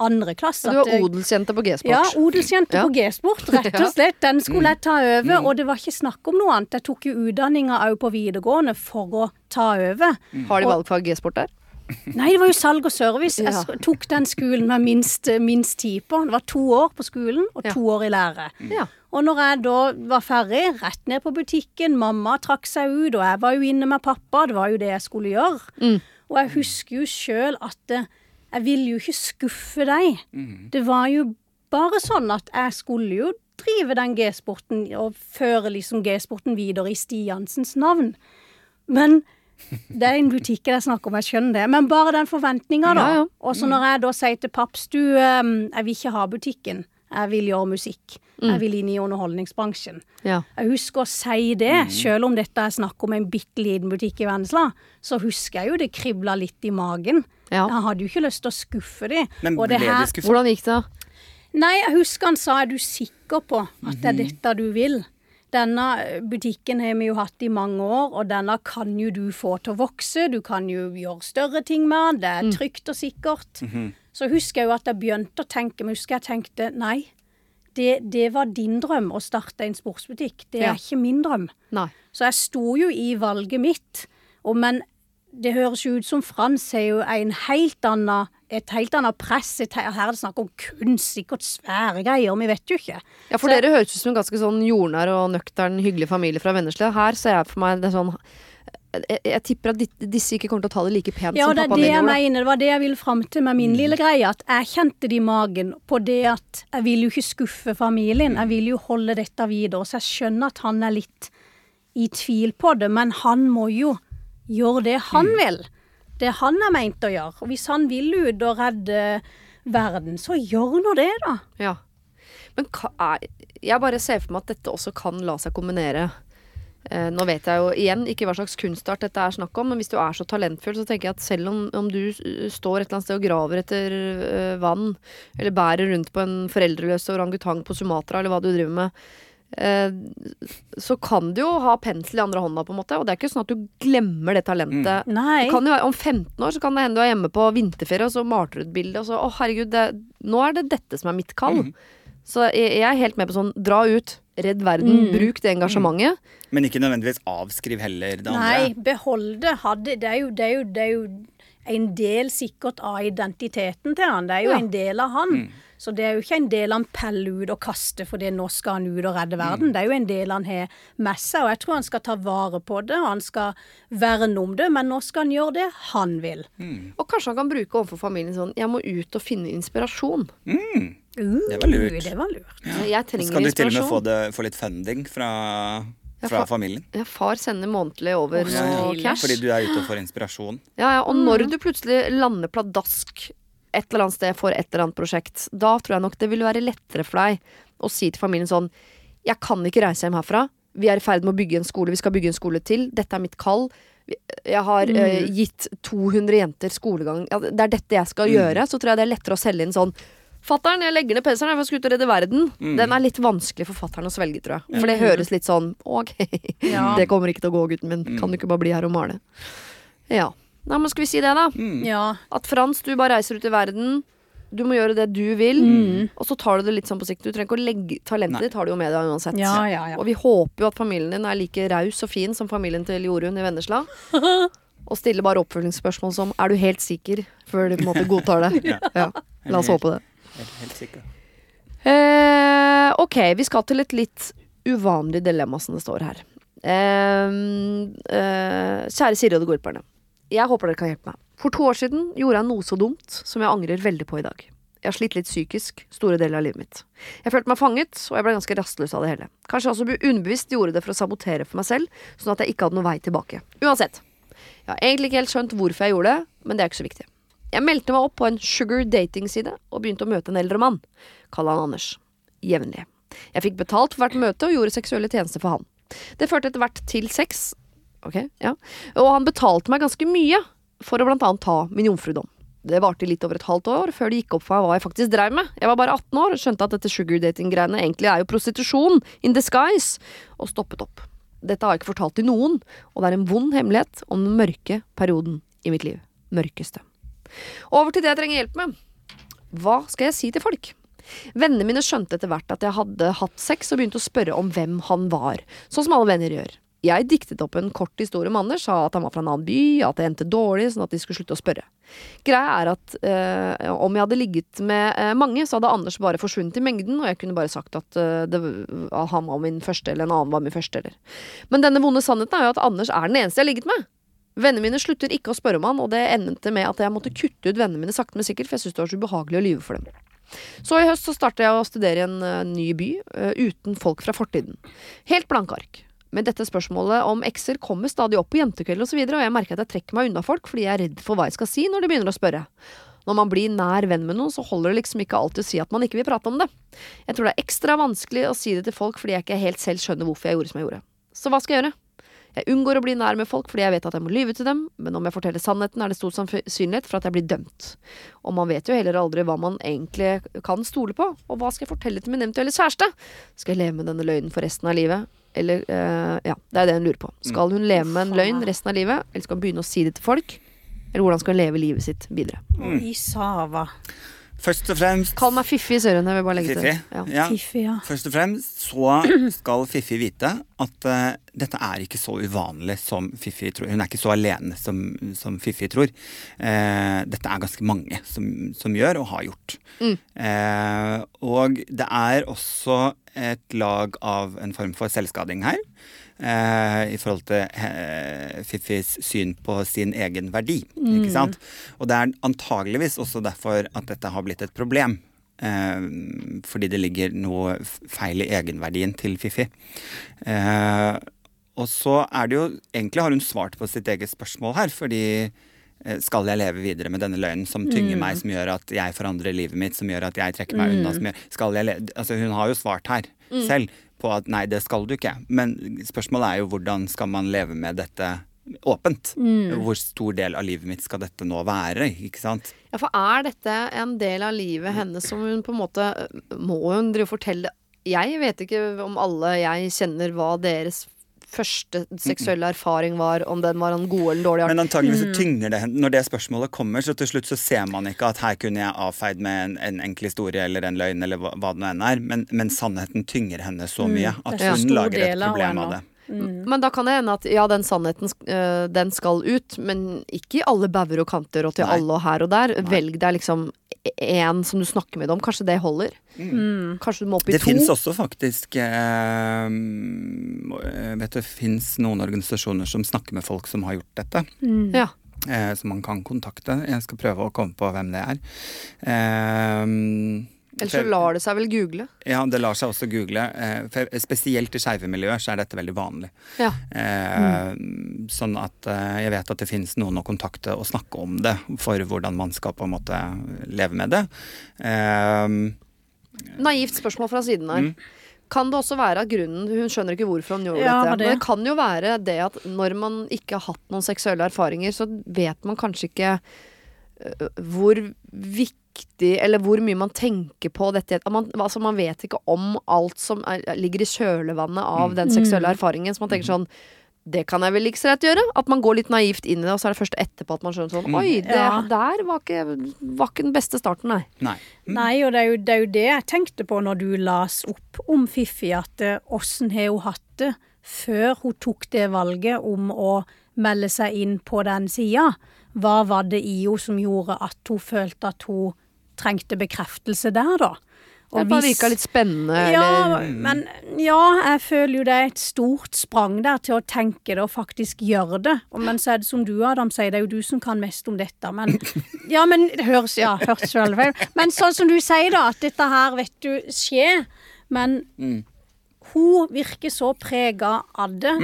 andre klasse. Du var odelsjente på G-sport. ja, odelsjente Ja. på G-sport, rett og slett. Den skulle jeg ta over, Mm. og det var ikke snakk om noe annet. Jeg tok jo utdanninga òg på videregående for å ta over. Har de valgfag G-sport der? Nei, det var jo salg og service. Jeg Ja. tok den skolen med minst, minst tid på. Det var to år på skolen og Ja. to år i lære. Ja. Og når jeg da var ferdig, rett ned på butikken, mamma trakk seg ut, og jeg var jo inne med pappa, det var jo det jeg skulle gjøre. Mm. Og jeg husker jo sjøl at eh, jeg ville jo ikke skuffe deg. Det var jo bare sånn at jeg skulle jo drive den G-sporten og føre liksom G-sporten videre i Stiansens navn. Men det er en butikk det er snakk om, jeg skjønner det. Men bare den forventninga, da. Ja, ja. Og så når jeg da sier til paps du, eh, jeg vil ikke ha butikken, jeg vil gjøre musikk. Jeg vil inn i underholdningsbransjen. Ja. Jeg husker å si det, selv om dette er snakk om en bitte liten butikk i Vennesla. Så husker jeg jo det kribla litt i magen. Ja. Da hadde jo ikke lyst til å skuffe dem. Men Og ble her- de skuffet? Hvordan gikk det? Nei, jeg husker han sa er du sikker på at det er dette du vil? Denne eh, butikken har vi jo hatt i mange år, og denne kan jo du få til å vokse. Du kan jo gjøre større ting med den. Det er trygt og sikkert. Så husker jeg jo at jeg begynte å tenke, men husker jeg tenkte nei. Det, det var din drøm å starte en sportsbutikk. Det er Ja. ikke min drøm. Nei. Så jeg sto jo i valget mitt. Og, men det høres jo ut som Frans er jo en helt annen, et helt annet press. Her er det snakk om kunst, sikkert svære greier, vi vet jo ikke. Ja, for Så- dere høres ut som en ganske sånn jordnær og nøktern, hyggelig familie fra Vennesla. Her ser jeg for meg det sånn jeg, jeg tipper at disse ikke kommer til å ta det like pent Ja, som og det er pappa det min jeg mener. Det var det jeg ville fram til med min lille greie. At jeg kjente det i magen på det at jeg vil jo ikke skuffe familien. Jeg vil jo holde dette videre. Så jeg skjønner at han er litt i tvil på det, men han må jo gjøre det han vil. Det han er meint å gjøre. Og hvis han vil ut og redde verden, så gjør nå det, da. Ja. Men jeg bare ser for meg at dette også kan la seg kombinere. Eh, nå vet jeg jo igjen ikke hva slags kunstart dette er snakk om, men hvis du er så talentfull, så tenker jeg at selv om, om du står et eller annet sted og graver etter eh, vann, eller bærer rundt på en foreldreløs orangutang på Sumatra, eller hva du driver med, så kan du jo ha pensel i andre hånda, på en måte. Og det er ikke sånn at du glemmer det talentet. Nei. Det kan jo være, om 15 år så kan det hende du er hjemme på vinterferie, og så mater du et bilde, og så Å, herregud, det, nå er det dette som er mitt kall. Så jeg, jeg er helt med på sånn dra ut, redd verden, bruk det engasjementet. Men ikke nødvendigvis avskriv heller det Nei, behold det. Hadde, det, er jo, det, er jo, det er jo en del sikkert av identiteten til han. Det er jo Ja. en del av han. Så det er jo ikke en del han peller ut og kaster fordi nå skal han ut og redde verden. Det er jo en del han har med seg, og jeg tror han skal ta vare på det, og han skal verne om det, men nå skal han gjøre det han vil. Og kanskje han kan bruke overfor familien sånn Jeg må ut og finne inspirasjon. Det var lurt. Uh, Det var lurt. Jeg trenger inspirasjon. skal du til og med få, det, få litt funding fra, Ja, fra fa- familien. Ja, far sender månedlig over Å, noe cash. Fordi du er ute og får inspirasjon. Ja, ja, og når du plutselig lander pladask et eller annet sted for et eller annet prosjekt, da tror jeg nok det vil være lettere for deg å si til familien sånn Jeg kan ikke reise hjem herfra. Vi er i ferd med å bygge en skole. Vi skal bygge en skole til. Dette er mitt kall. Jeg har eh, gitt 200 jenter skolegang. Ja, det er dette jeg skal gjøre. Så tror jeg det er lettere å selge inn sånn Fatter'n, jeg legger ned penselen, jeg skal ut og redde verden. Den er litt vanskelig for fatter'n å svelge, tror jeg. For det høres litt sånn Ok, Ja. det kommer ikke til å gå, gutten min. Kan du ikke bare bli her og male? Ja. Nei, men skal vi si det, da? Ja. At Frans, du bare reiser ut i verden. Du må gjøre det du vil. Mm. Og så tar du det litt sånn på sikt. Du trenger ikke å legge Talentet ditt har du jo med deg uansett. Ja, ja, ja. Og vi håper jo at familien din er like raus og fin som familien til Jorunn i Vennesla. Og stiller bare oppfølgingsspørsmål som 'er du helt sikker?' før de på en måte godtar det. Ja. La oss håpe det. Helt, helt sikker. Eh, ok, vi skal til et litt uvanlig dilemma som det står her. Eh, eh, kjære Siri og de gode. Jeg håper dere kan hjelpe meg. For to år siden gjorde jeg noe så dumt som jeg angrer veldig på i dag. Jeg har slitt litt psykisk store deler av livet mitt. Jeg følte meg fanget, og jeg ble ganske rastløs av det hele. Kanskje jeg også underbevisst gjorde det for å sabotere for meg selv, sånn at jeg ikke hadde noen vei tilbake. Uansett. Jeg har egentlig ikke helt skjønt hvorfor jeg gjorde det, men det er ikke så viktig. Jeg meldte meg opp på en sugar dating-side og begynte å møte en eldre mann. Kall han Anders. Jevnlig. Jeg fikk betalt for hvert møte og gjorde seksuelle tjenester for han. Det førte etter hvert til sex. Ok, ja. Og han betalte meg ganske mye for å blant annet ta min jomfrudom. Det varte i litt over et halvt år før det gikk opp for meg hva jeg faktisk dreiv med. Jeg var bare 18 år og skjønte at dette sugar dating-greiene egentlig er jo prostitusjon in disguise, og stoppet opp. Dette har jeg ikke fortalt til noen, og det er en vond hemmelighet om den mørke perioden i mitt liv. Mørkeste. Over til det jeg trenger hjelp med. Hva skal jeg si til folk? Vennene mine skjønte etter hvert at jeg hadde hatt sex, og begynte å spørre om hvem han var, sånn som alle venner gjør. Jeg diktet opp en kort historie om Anders, sa at han var fra en annen by, at det endte dårlig, sånn at de skulle slutte å spørre. Greia er at eh, om jeg hadde ligget med eh, mange, så hadde Anders bare forsvunnet i mengden, og jeg kunne bare sagt at, eh, det, at han var min første, eller en annen var min første, eller. Men denne vonde sannheten er jo at Anders er den eneste jeg har ligget med. Vennene mine slutter ikke å spørre om han, og det endte med at jeg måtte kutte ut vennene mine sakte, men sikkert, for jeg syntes det var så ubehagelig å lyve for dem. Så i høst så starter jeg å studere i en eh, ny by, eh, uten folk fra fortiden. Helt blanke ark. Men dette spørsmålet om ekser kommer stadig opp på jentekveld og så videre, og jeg merker at jeg trekker meg unna folk fordi jeg er redd for hva jeg skal si når de begynner å spørre. Når man blir nær venn med noen, så holder det liksom ikke alltid å si at man ikke vil prate om det. Jeg tror det er ekstra vanskelig å si det til folk fordi jeg ikke helt selv skjønner hvorfor jeg gjorde som jeg gjorde. Så hva skal jeg gjøre? Jeg unngår å bli nær med folk fordi jeg vet at jeg må lyve til dem, men om jeg forteller sannheten, er det stor sannsynlighet for at jeg blir dømt. Og man vet jo heller aldri hva man egentlig kan stole på, og hva skal jeg fortelle til min eventuelle kjæreste? Skal jeg leve med denne løgnen for resten av livet? Eller, uh, ja, det er det hun lurer på. Skal hun leve med en løgn resten av livet, eller skal hun begynne å si det til folk? Eller hvordan skal hun leve livet sitt videre? Mm. i Sava. Først og fremst Kall meg Fiffi Søren, jeg vil bare legge Fiffi. til. Ja. Ja. Fiffi, ja. Først og fremst så skal Fiffi vite at uh, dette er ikke så uvanlig som Fiffi tror. Hun er ikke så alene som, som Fiffi tror. Uh, dette er ganske mange som, som gjør og har gjort. Mm. Uh, og det er også et lag av en form for selvskading her. Eh, I forhold til eh, Fiffis syn på sin egen verdi. Ikke sant? Og det er antageligvis også derfor at dette har blitt et problem. Eh, fordi det ligger noe feil i egenverdien til Fiffi. Eh, og så er det jo Egentlig har hun svart på sitt eget spørsmål her, fordi eh, skal jeg leve videre med denne løgnen som tynger meg, som gjør at jeg forandrer livet mitt, som gjør at jeg trekker meg unna? Som gjør, skal jeg le altså hun har jo svart her selv på at nei, det skal du ikke. Men spørsmålet er jo hvordan skal man leve med dette åpent? Hvor stor del av livet mitt skal dette nå være? Ikke sant? Ja, for er dette en del av livet hennes som hun på en måte Må hun drive og fortelle Jeg vet ikke om alle jeg kjenner hva deres første seksuelle erfaring var, om den var en god eller dårlig. Men antageligvis så tynger det henne Når det spørsmålet kommer, så til slutt så ser man ikke at her kunne jeg avfeid med en, en enkel historie eller en løgn eller hva, hva det nå enn er, men, men sannheten tynger henne så mye at det hun lager et problem av henne. Det. Men da kan det hende at ja, den sannheten øh, den skal ut, men ikke i alle bauger og kanter og til Nei. alle og her og der. Velg deg liksom én som du snakker med om. Kanskje det holder. Kanskje du må opp i Det to. fins også faktisk øh, vet du, Det fins noen organisasjoner som snakker med folk som har gjort dette. Ja. Eh, som man kan kontakte. Jeg skal prøve å komme på hvem det er. Eh, Ellers så lar det seg vel google. Ja, det lar seg også google. Eh, for spesielt i skeive miljøer så er dette veldig vanlig. Ja. Mm. Sånn at eh, jeg vet at det finnes noen å kontakte og snakke om det, for hvordan man skal på en måte leve med det. Naivt spørsmål fra siden her. Kan det også være at grunnen Hun skjønner ikke hvorfor hun gjorde Ja, dette. det? Men det kan jo være det at når man ikke har hatt noen seksuelle erfaringer, så vet man kanskje ikke hvor viktig Eller hvor mye man tenker på dette. At Man, altså man vet ikke om alt som er, ligger i kjølvannet av den seksuelle erfaringen. Så man tenker sånn det kan jeg vel like så rett gjøre. At man går litt naivt inn i det, og så er det først etterpå at man skjønner sånn Oi, det Ja. der var ikke, var ikke den beste starten, nei. nei. Nei, og det er, jo, det er jo det jeg tenkte på når du las opp om Fiffi, at eh, åssen har hun hatt det før hun tok det valget om å melde seg inn på den sida? Hva var det i henne som gjorde at hun følte at hun trengte bekreftelse der, da? Og Det bare virka litt spennende. ja, men ja, jeg føler jo det er et stort sprang der til å tenke det og faktisk gjøre det. Men så er det som du, Adam, sier, det er jo du som kan mest om dette. Men ja, men det høres Ja, hørtes veldig feil Men sånn som du sier, da, at dette her vet du skjer. Men hun virker så prega av det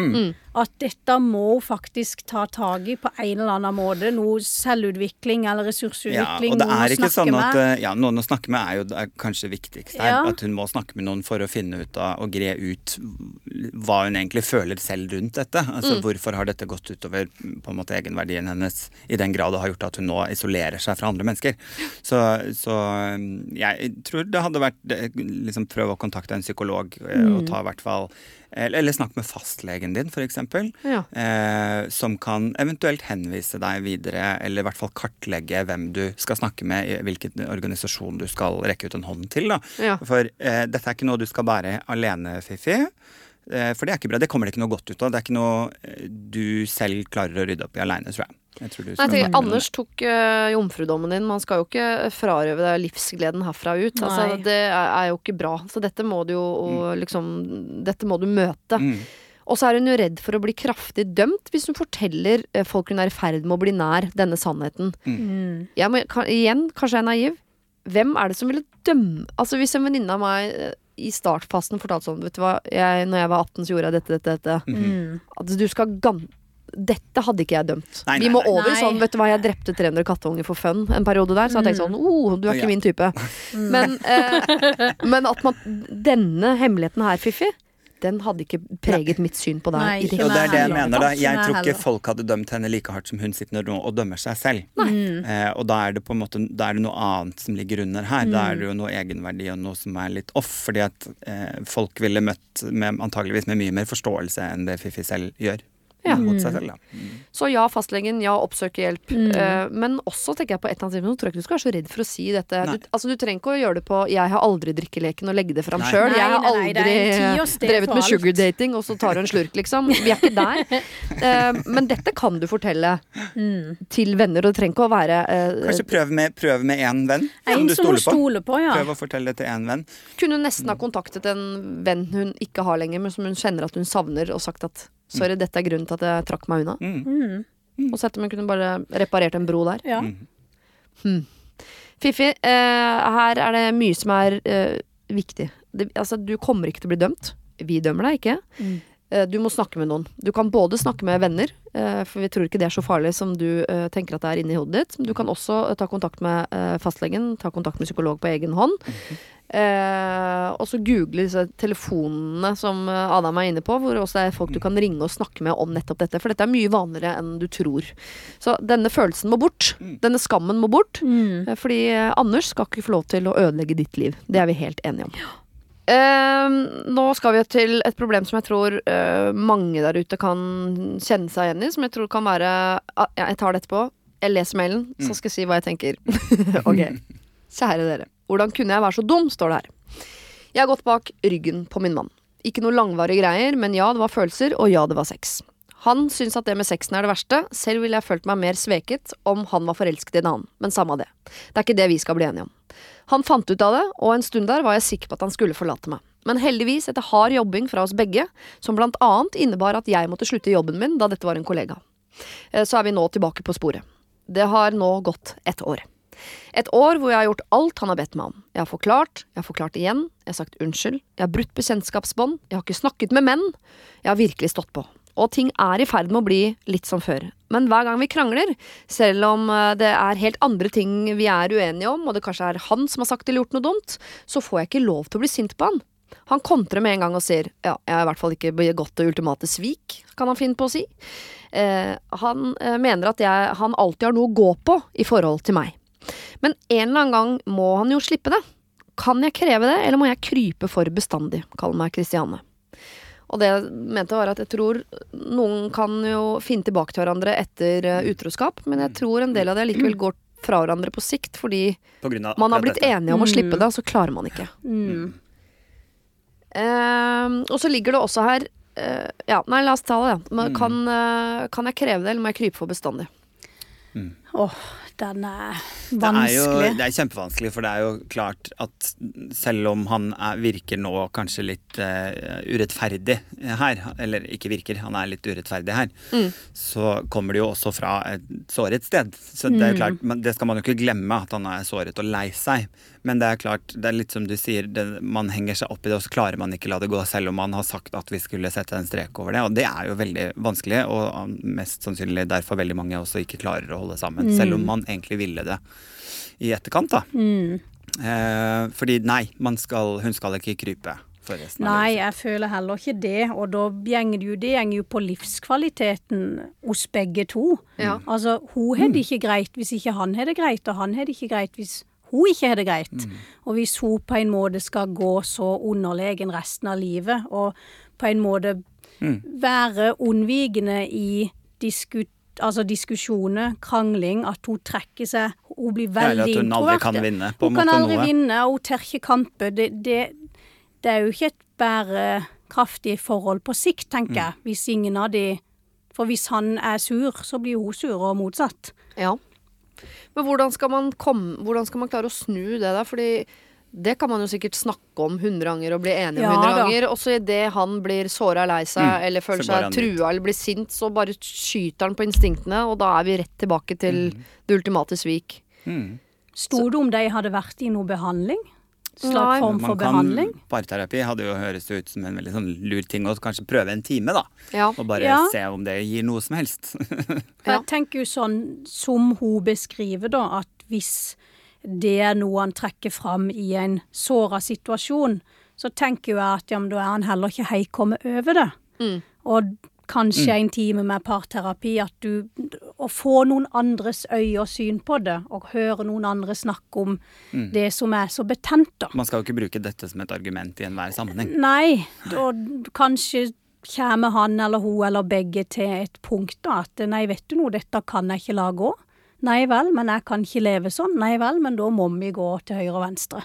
at dette må hun faktisk ta tak i på en eller annen måte. Noe selvutvikling eller Ja, ressursutvikling. og det er ikke sånn at med. eh, Ja, noen å snakke med er jo er kanskje viktigst her. Ja. At hun må snakke med noen for å finne ut av og gre ut hva hun egentlig føler selv rundt dette. Altså Mm. hvorfor har dette gått utover på en måte egenverdien hennes i den grad det har gjort at hun nå isolerer seg fra andre mennesker. Så, så um, jeg tror det hadde vært liksom prøve å kontakte en psykolog eh, Mm. og ta i hvert fall eller, snakke med fastlegen din, f.eks. Ja. Eh, som kan eventuelt henvise deg videre, eller i hvert fall kartlegge hvem du skal snakke med, hvilken organisasjon du skal rekke ut en hånd til. Da. Ja. For eh, dette er ikke noe du skal bære alene, Fifi. Eh, for det er ikke bra. Det kommer det ikke noe godt ut av. Det er ikke noe eh, du selv klarer å rydde opp i aleine, tror jeg. jeg tror du Nei, jeg tenker, Anders tok uh, jomfrudommen din. Man skal jo ikke frarøve deg livsgleden herfra ut. Altså, det er, jo ikke bra. Så dette må du jo og liksom Dette må du møte. Mm. Og så er hun jo redd for å bli kraftig dømt hvis hun forteller folk hun er i ferd med å bli nær denne sannheten. Mm. Jeg må, kan, igjen, kanskje jeg er naiv. Hvem er det som ville dømme Altså Hvis en venninne av meg i startfasen fortalte sånn Vet du hva, jeg, når jeg var 18 så gjorde jeg dette, dette, dette. Mm. At du skal gan... Dette hadde ikke jeg dømt. Nei, Vi må nei. over Nei. sånn Vet du hva, jeg drepte 300 katteunger for fun en periode der. Så jeg tenkte sånn oh, du er ikke Ja. min type. Men, eh, men at man Denne hemmeligheten her, Fiffi, den hadde ikke preget mitt syn på deg. Nei, ikke Og det er det jeg mener, da. Jeg tror ikke folk hadde dømt henne like hardt som hun sitter nå og dømmer seg selv. Mm. Eh, og da er det på en måte Da er det noe annet som ligger under her. Da er det jo noe egenverdi og noe som er litt off. Fordi at eh, folk ville møtt med, antageligvis med mye mer forståelse enn det Fifi selv gjør. Ja. Mot seg selv, da. Så ja, fastlegen, ja, oppsøke hjelp. Mm. Uh, men også tenker jeg på et eller annet tidspunkt, tror jeg ikke du skal være så redd for å si dette. Du, altså, du trenger ikke å gjøre det på 'jeg har aldri drikkeleken' og legge det fram Nei. sjøl. Jeg har nei, nei, aldri og sted drevet med sugardating, og så tar du en slurk, liksom. Vi er ikke der. Uh, men dette kan du fortelle Mm. til venner, og det trenger ikke å være uh, Kanskje prøv med, prøv med én venn som En du som hun stoler på. stoler på, ja. Prøv å fortelle det til én venn. Kunne hun nesten ha kontaktet en venn hun ikke har lenger, men som hun kjenner at hun savner, og sagt at 'sorry, dette er grunnen til at jeg trakk meg unna'. Mm. Mm. Og sett om hun kunne bare reparert en bro der. Ja. Fiffi, eh, her er det mye som er eh, viktig. Det, altså, du kommer ikke til å bli dømt. Vi dømmer deg ikke. Mm. Eh, Du må snakke med noen. Du kan både snakke med venner, eh, for vi tror ikke det er så farlig som du eh, tenker at det er inni hodet ditt. Du kan også ta kontakt med fastlegen, ta kontakt med psykolog på egen hånd. Eh, og så google disse telefonene som Adam er inne på, hvor også det er folk du kan ringe og snakke med om nettopp dette. For dette er mye vanligere enn du tror. Så denne følelsen må bort. Denne skammen må bort. Mm. Fordi Anders skal ikke få lov til å ødelegge ditt liv. Det er vi helt enige om. Eh, nå skal vi til et problem som jeg tror uh, mange der ute kan kjenne seg igjen i. Som jeg tror kan være uh, ja, Jeg tar det etterpå. Jeg leser mailen, så skal jeg si hva jeg tenker. ok. Kjære dere. Hvordan kunne jeg være så dum, står det her. Jeg har gått bak ryggen på min mann. Ikke noe langvarige greier, men ja, det var følelser, og ja, det var sex. Han syns at det med sexen er det verste, selv ville jeg følt meg mer sveket om han var forelsket i en annen, men samme av det. Det er ikke det vi skal bli enige om. Han fant ut av det, og en stund der var jeg sikker på at han skulle forlate meg. Men heldigvis etter hard jobbing fra oss begge, som blant annet innebar at jeg måtte slutte i jobben min da dette var en kollega. Eh, Så er vi nå tilbake på sporet. Det har nå gått ett år. Et år hvor jeg har gjort alt han har bedt meg om. Jeg har forklart, jeg har forklart igjen, jeg har sagt unnskyld, jeg har brutt bekjentskapsbånd, jeg har ikke snakket med menn. Jeg har virkelig stått på. Og ting er i ferd med å bli litt som før. Men hver gang vi krangler, selv om eh, det er helt andre ting vi er uenige om, og det kanskje er han som har sagt eller gjort noe dumt, så får jeg ikke lov til å bli sint på han. Han kontrer med en gang og sier ja, jeg har i hvert fall ikke begått det ultimate svik, kan han finne på å si. Eh, han eh, mener at jeg, han alltid har noe å gå på i forhold til meg. Men en eller annen gang må han jo slippe det. Kan jeg kreve det, eller må jeg krype for bestandig? kaller meg Kristiane. Og det jeg mente var at jeg tror noen kan jo finne tilbake til hverandre etter eh, utroskap, men jeg tror en del av det likevel går fra hverandre på sikt, fordi På av man har blitt dette. enige om å slippe det, og så klarer man ikke. Mm. Uh, og så ligger det også her uh, Ja, nei, la oss ta det, ja. Men Kan, uh, kan jeg kreve det, eller må jeg krype for bestandig? Åh, den er Det er jo vanskelig. det er kjempevanskelig, for det er jo klart at selv om han er, virker nå kanskje litt uh, urettferdig her, eller ikke virker, han er litt urettferdig her, så kommer det jo også fra et såret sted. Så det er jo klart, men det skal man jo ikke glemme, at han er såret og lei seg. Men det er klart, det er litt som du sier, det, man henger seg opp i det, og så klarer man ikke la det gå, selv om man har sagt at vi skulle sette en strek over det. Og det er jo veldig vanskelig, og mest sannsynlig derfor veldig mange også ikke klarer å holde sammen. Selv om man egentlig ville det i etterkant, da. Eh, fordi nei, man skal, hun skal ikke krype Nei, jeg føler heller ikke det. Og da gjenger det jo det gjenger jo på livskvaliteten hos begge to. Ja. Altså, hun har det ikke greit hvis ikke han har det greit, og han har det ikke greit hvis hun ikke har det greit. Og hvis hun på en måte skal gå så underlegen resten av livet, og på en måte være unnvikende i disku, altså diskusjoner, krangling, at hun trekker seg Hun blir veldig at hun aldri kan vinne, på Hun kan aldri noe. vinne, og hun tør ikke kampe. Det, det, det er jo ikke et bærekraftig forhold på sikt, tenker jeg, hvis ingen av de For hvis han er sur, så blir hun sur, og motsatt. Ja. Men hvordan skal man komme Hvordan skal man klare å snu det der? Fordi det kan man jo sikkert snakke om hundre ganger og bli enig om Ja hundre da. ganger. Og så idet han blir såra lei seg Mm, eller føler seg trua eller blir sint, så bare skyter han på instinktene, og da er vi rett tilbake til det ultimate svik. Mm. Sto det om de hadde vært i noe behandling? Nei. Slags form for behandling? parterapi hadde jo høres ut som en veldig sånn lur ting å kanskje prøve en time, da. Ja. Og bare Ja. se om det gir noe som helst. Jeg tenker jo sånn som hun beskriver, da, at hvis det er noe han trekker fram i en såra situasjon, så tenker jo jeg at ja, men da er han heller ikke heikommet over det. Mm. Og kanskje en time med parterapi, at du Å få noen andres øye og syn på det, og høre noen andre snakke om det som er så betent, da. Man skal jo ikke bruke dette som et argument i enhver sammenheng. Nei, og kanskje kommer han eller hun eller begge til et punkt da, at nei, vet du noe, dette kan jeg ikke la gå. Nei vel, men jeg kan ikke leve sånn. Nei vel, men da må vi gå til høyre og venstre.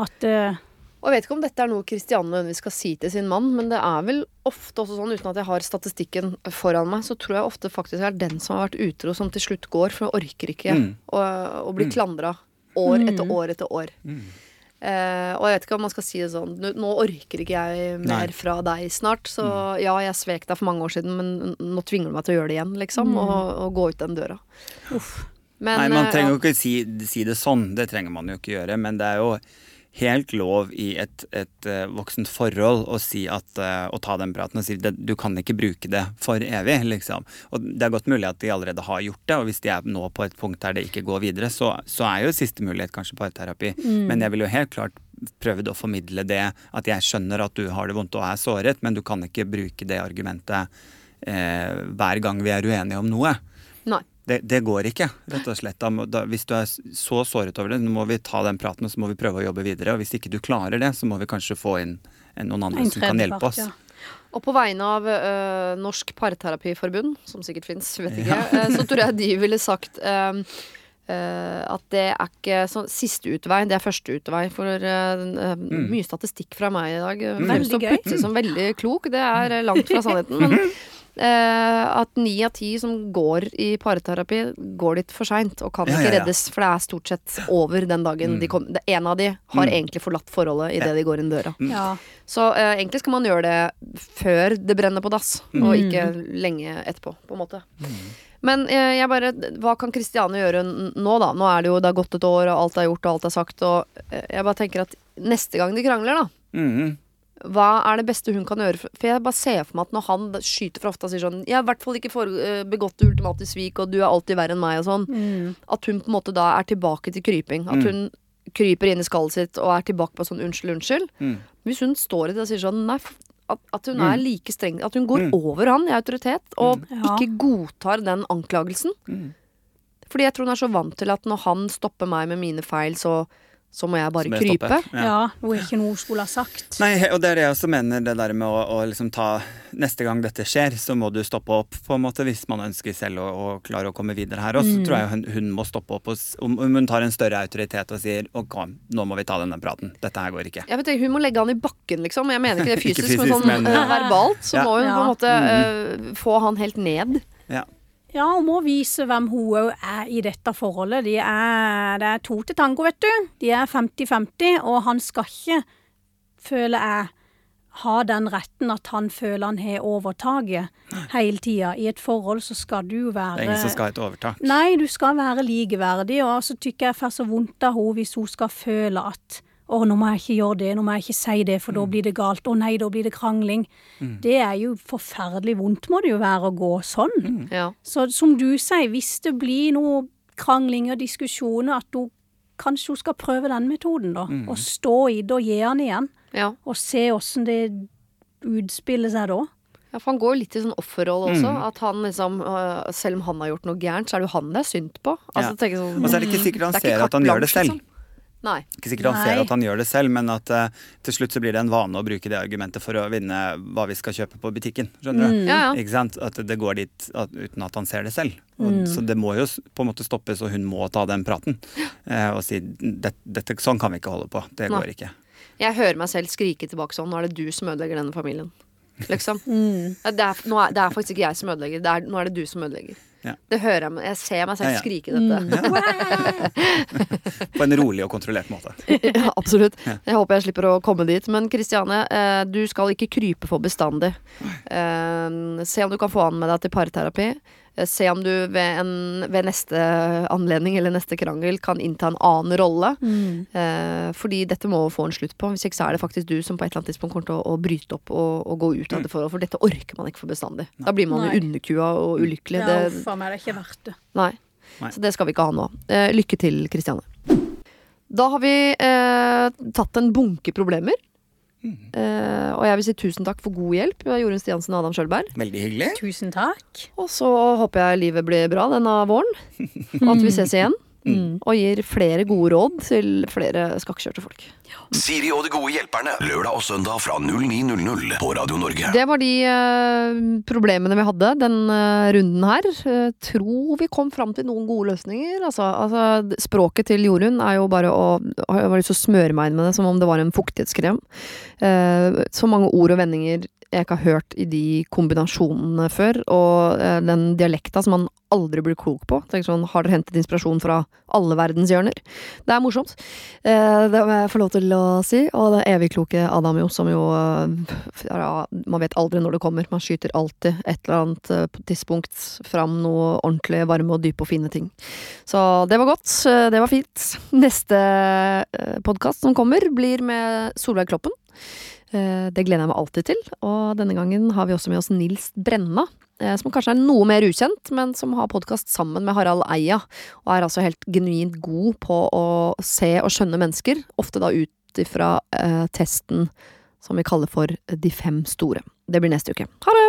At eh, Og jeg vet ikke om dette er noe Kristianne nødvendigvis skal si til sin mann, men det er vel ofte også sånn, uten at jeg har statistikken foran meg, så tror jeg ofte faktisk det er den som har vært utro, som til slutt går, for hun orker ikke Mm. å, å bli klandra år etter år etter år. Mm. Eh, og jeg vet ikke om man skal si det sånn Nå, nå orker ikke jeg mer Nei. Mm. fra deg snart, så ja, jeg svek deg for mange år siden, men nå tvinger du meg til å gjøre det igjen, liksom, og, og gå ut den døra. uff. Men, Nei, man eh, trenger jo ikke si, si det sånn, det trenger man jo ikke gjøre, men det er jo helt lov i et, et eh, voksent forhold å si at eh, å ta den praten og si at du kan ikke bruke det for evig, liksom. Og det er godt mulig at de allerede har gjort det, og hvis de er nå på et punkt der det ikke går videre, så, så er jo siste mulighet kanskje parterapi. Men jeg vil jo helt klart prøvd å formidle det, at jeg skjønner at du har det vondt og er såret, men du kan ikke bruke det argumentet eh, hver gang vi er uenige om noe. Nei. Det, det går ikke, rett og slett. Da, da, hvis du er så såret over det, så må vi ta den praten og så må vi prøve å jobbe videre. Og hvis ikke du klarer det, så må vi kanskje få inn eh, noen andre som kan hjelpe oss. ja. Og på vegne av ø, Norsk Parterapiforbund, som sikkert fins, vet ikke, ja. så tror jeg de ville sagt ø, øh, at det er ikke så, siste utvei, det er første utvei. For øh, mye statistikk fra meg i dag Mm. Veldig fremstår gøy. plutselig som veldig klok. Det er langt fra sannheten. Men at ni av ti som går i parterapi, går dit for seint og kan Ja, ikke ja, ja. reddes. For det er stort sett over den dagen de kom. det- En av de har Mm. egentlig forlatt forholdet idet de går inn døra. Ja. Så uh, egentlig skal man gjøre det før det brenner på dass, og Mm. ikke lenge etterpå, på en måte. Men eh, jeg bare Hva kan Kristiane gjøre nå, da? Nå er det jo det har gått et år, og alt er gjort, og alt er sagt, og eh, jeg bare tenker at neste gang de krangler, da. Mhm. Hva er det beste hun kan gjøre? For for jeg bare ser for meg at når han skyter fra hofta og sier sånn 'Jeg har i hvert fall ikke eh, begått ultimatisk ultimate svik, og du er alltid verre enn meg', og sånn. Mm. At hun på en måte da er tilbake til kryping. At Mm. hun kryper inn i skallet sitt og er tilbake på sånn 'unnskyld, unnskyld'. Mm. Hvis hun står i det og sier sånn Nei, at, at hun Mm. er like streng At hun går Mm. over han i autoritet og Ja. ikke godtar den anklagelsen. Mm. Fordi jeg tror hun er så vant til at når han stopper meg med mine feil, så, så må jeg bare krype. Ja. ja. Noe ikke noe hun skulle ha sagt. Nei, og det er det jeg også mener, det der med å, å liksom ta Neste gang dette skjer, så må du stoppe opp, på en måte, hvis man ønsker selv å, å klare å komme videre her. Og så Mm. tror jeg hun, hun må stoppe opp, og, om, hun tar en større autoritet og sier OK, nå må vi ta denne praten. Dette her går ikke. Jeg vet ikke, Hun må legge han i bakken, liksom. Jeg mener ikke det Ikke fysisk, men sånn men- eh, verbalt. Så Ja. må hun på en Ja. måte uh, få han helt ned. Ja. Ja, hun må vise hvem hun òg er i dette forholdet. De er, det er to til tango, vet du. De er 50-50, og han skal ikke, føler jeg, ha den retten at han føler han har overtaket hele tida. I et forhold så skal du være Det er ingen som skal ha et overtak. Nei, du skal være likeverdig, og så tykker jeg får så vondt av henne hvis hun skal føle at å, nå må jeg ikke gjøre det, nå må jeg ikke si det, for da blir det galt. Å nei, da blir det krangling. Det er jo forferdelig vondt, må det jo være å gå sånn. Ja. Så som du sier, hvis det blir noe krangling og diskusjoner, at hun kanskje hun skal prøve den metoden, da. Og stå i det og gi den igjen. ja. Og se åssen det utspiller seg da. Ja, for han går jo litt i sånn offerrolle også. Mm. At han liksom, øh, selv om han har gjort noe gærent, så er det jo han det er synd på. Altså, Ja. sånn, Og så er det ikke sikkert han det er ser at han gjør det selv. liksom. Nei. Ikke sikkert han Nei. ser at han gjør det selv, men at uh, til slutt så blir det en vane å bruke det argumentet for å vinne hva vi skal kjøpe på butikken. Skjønner du? Ja, ja. Ikke sant? At det går dit at, uten at han ser det selv. Og, Mm. Så det må jo på en måte stoppes, og hun må ta den praten. uh, og si dette, dette, sånn kan vi ikke holde på. Det Nei. går ikke. Jeg hører meg selv skrike tilbake sånn Nå er det du som ødelegger denne familien. Liksom. Mm. Det, er, er, det er faktisk ikke jeg som ødelegger. Det er, nå er det du som ødelegger. Ja. Det hører jeg meg Jeg ser meg selv Ja, ja. skrike dette. På en rolig og kontrollert måte. ja, absolutt. Jeg håper jeg slipper å komme dit. Men Kristiane, eh, du skal ikke krype for bestandig. Eh, se om du kan få han med deg til parterapi. Eh, Se om du ved, en, ved neste anledning eller neste krangel kan innta en annen rolle. Mm. Eh, fordi dette må få en slutt på. Hvis ikke så er det faktisk du som på et eller annet tidspunkt kommer til å, å bryte opp og, og gå ut av det forholdet. For dette orker man ikke for bestandig. Da blir man jo Nei. underkua og ulykkelig. Ja, Det, for meg er det ikke verdt det. Nei. Nei. Så det skal vi ikke ha nå. Eh, lykke til, Kristiane. Da har vi eh, tatt en bunke problemer. Eh, og jeg vil si tusen takk for god hjelp, Jorunn Stiansen og Adam Sjølberg. Veldig hyggelig. Tusen takk. Og så håper jeg livet blir bra denne våren, og at vi ses igjen. Mm. Og gir flere gode råd til flere skakkjørte folk. Siri og de gode hjelperne. Lørdag og søndag fra 09.00 på Radio Norge. Det var de eh, problemene vi hadde den eh, runden her. Eh, tror vi kom fram til noen gode løsninger. Altså, altså, språket til Jorunn er jo bare å Jeg har lyst til å smøre meg inn med det som om det var en fuktighetskrem. Eh, så mange ord og vendinger jeg ikke har hørt i de kombinasjonene før. Og eh, den dialekta som man aldri blir klok på. Tenk sånn, Har dere hentet inspirasjon fra alle verdenshjørner? Det er morsomt. Eh, det må jeg få lov til å si. Og det evig kloke Adam, jo, som jo øh, ja, Man vet aldri når det kommer. Man skyter alltid et eller annet tidspunkt fram noe ordentlig varme og dype og fine ting. Så det var godt. Det var fint. Neste podkast som kommer, blir med Solveig Kloppen. Eh, Det gleder jeg meg alltid til, og denne gangen har vi også med oss Nils Brenna. eh, Som kanskje er noe mer ukjent, men som har podkast sammen med Harald Eia. Og er altså helt genuint god på å se og skjønne mennesker, ofte da ut ifra eh, testen som vi kaller for De fem store. Det blir neste uke. Ha det!